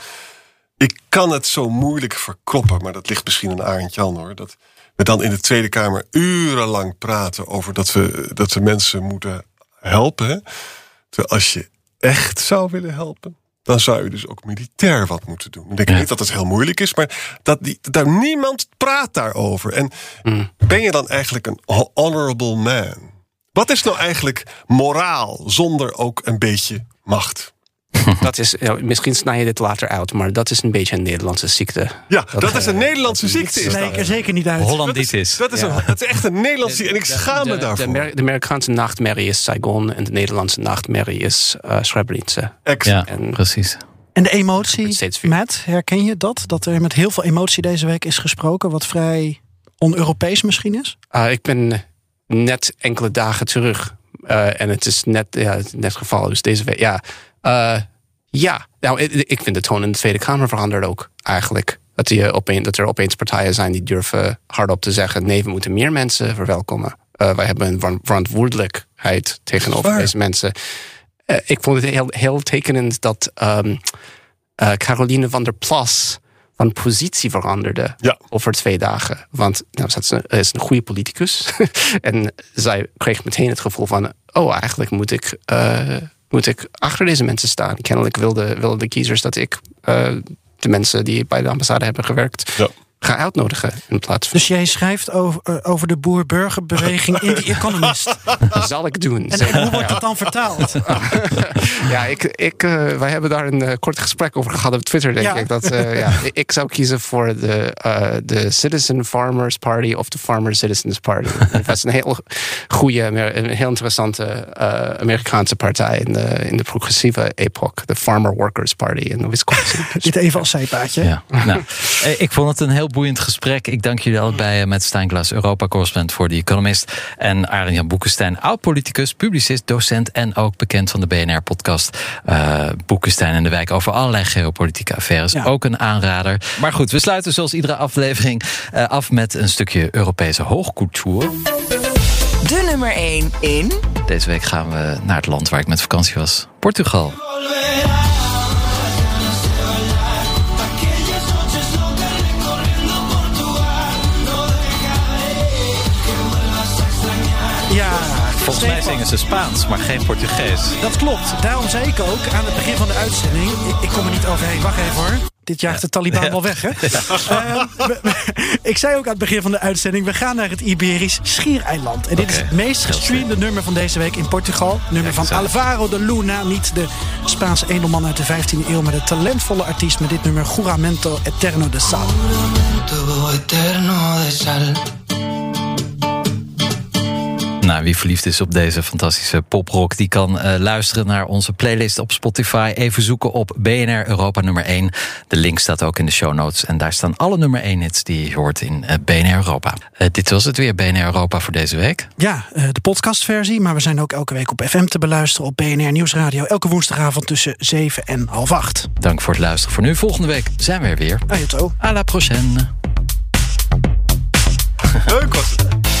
ik kan het zo moeilijk verkroppen... maar dat ligt misschien aan Arend Jan, hoor... dat we dan in de Tweede Kamer urenlang praten... over dat we, dat we mensen moeten helpen. Terwijl als je echt zou willen helpen... dan zou je dus ook militair wat moeten doen. Ik denk Ja. niet dat het heel moeilijk is... maar dat die, daar niemand praat daarover. En ben je dan eigenlijk een ho- honorable man? Wat is nou eigenlijk moraal zonder ook een beetje macht? Dat is, ja, misschien snij je dit later uit, maar dat is een beetje een Nederlandse ziekte. Ja, dat, is een eh, Nederlandse ziekte. Is Nee, dat. ik er zeker niet uit. Hollanditis. Dat is, een, dat is echt een Nederlandse ziekte. En ik schaam me daarvoor. De, de Amerikaanse nachtmerrie is Saigon en de Nederlandse nachtmerrie is eh Srebrenica. Exact. Ja, En- precies. En de emotie. Matt, herken je dat? Dat er met heel veel emotie deze week is gesproken, wat vrij on-Europees misschien is? Uh, ik ben net enkele dagen terug. Uh, en het is net, ja, het is net gevallen, dus deze week. Ja, uh, ja. Nou, ik, vind de toon in de Tweede Kamer veranderd ook eigenlijk. Dat, die, opeen, dat er opeens partijen zijn die durven hardop te zeggen: nee, we moeten meer mensen verwelkomen. Uh, wij hebben een ver- verantwoordelijkheid tegenover deze mensen. Uh, ik vond het heel, heel tekenend dat um, uh, Caroline van der Plas van positie veranderde Ja. over twee dagen. Want nou, ze is een- is een goede politicus. en zij kreeg meteen het gevoel van... oh, eigenlijk moet ik, uh, moet ik achter deze mensen staan. Kennelijk wilden wilde de kiezers dat ik uh, de mensen die bij de ambassade hebben gewerkt... Ja. Ga uitnodigen in plaats van... Dus jij schrijft over, uh, over de boer-burgerbeweging in The Economist. Zal ik doen. En, en hoe wordt dat dan vertaald? ja, ik, ik, uh, wij hebben daar een uh, kort gesprek over gehad op Twitter, denk Ja. ik. Dat, uh, ja, ik zou kiezen voor de, de Citizen Farmers Party of de Farmer Citizens Party. dat is een heel goede, een heel interessante Amerikaanse partij in de, in de progressieve epoch. De Farmer Workers Party in Wisconsin. Dit even als zijpaadje. Ja. Nou, eh, ik vond het een heel boeiend gesprek. Ik dank jullie allebei eh, met Stijn Glas, Europa-correspondent voor The Economist. En Arjen Boekenstein, oud-politicus, publicist, docent en ook bekend van de BNR-podcast uh, Boekenstein en de Wijk over allerlei geopolitieke affaires. Ook een aanrader. Maar goed, we sluiten zoals iedere aflevering uh, af met een stukje Europese hoogcultuur. De nummer 1 in. Deze week gaan we naar het land waar ik met vakantie was: Portugal. Ja, Volgens mij zingen ze Spaans, maar geen Portugees. Dat klopt. Daarom zei ik ook aan het begin van de uitzending... Ik, ik kom er niet overheen. Wacht even hoor. Dit jaagt de Taliban Ja. wel weg, hè? Eh, we- we- ik zei ook aan het begin van de uitzending... we gaan naar het Iberisch Schiereiland. En dit is het meest gestreamde nummer van deze week in Portugal. Nummer van. Alvaro de Luna. Niet de Spaanse edelman uit de 15e eeuw... maar de talentvolle artiest met dit nummer... Juramento Eterno de Sal. Nou, wie verliefd is op deze fantastische poprock, die kan eh, luisteren naar onze playlist op Spotify. Even zoeken op BNR Europa nummer 1. De link staat ook in de show notes. En daar staan alle nummer 1 hits die je hoort in eh, BNR Europa. Eh, dit was het weer, BNR Europa voor deze week. Ja, eh, de podcastversie. Maar we zijn ook elke week op FM te beluisteren op BNR Nieuwsradio. Elke woensdagavond tussen 7 en half 8. Dank voor het luisteren voor nu. Volgende week zijn we er weer. Ajato. À la prochaine. Leuk was het.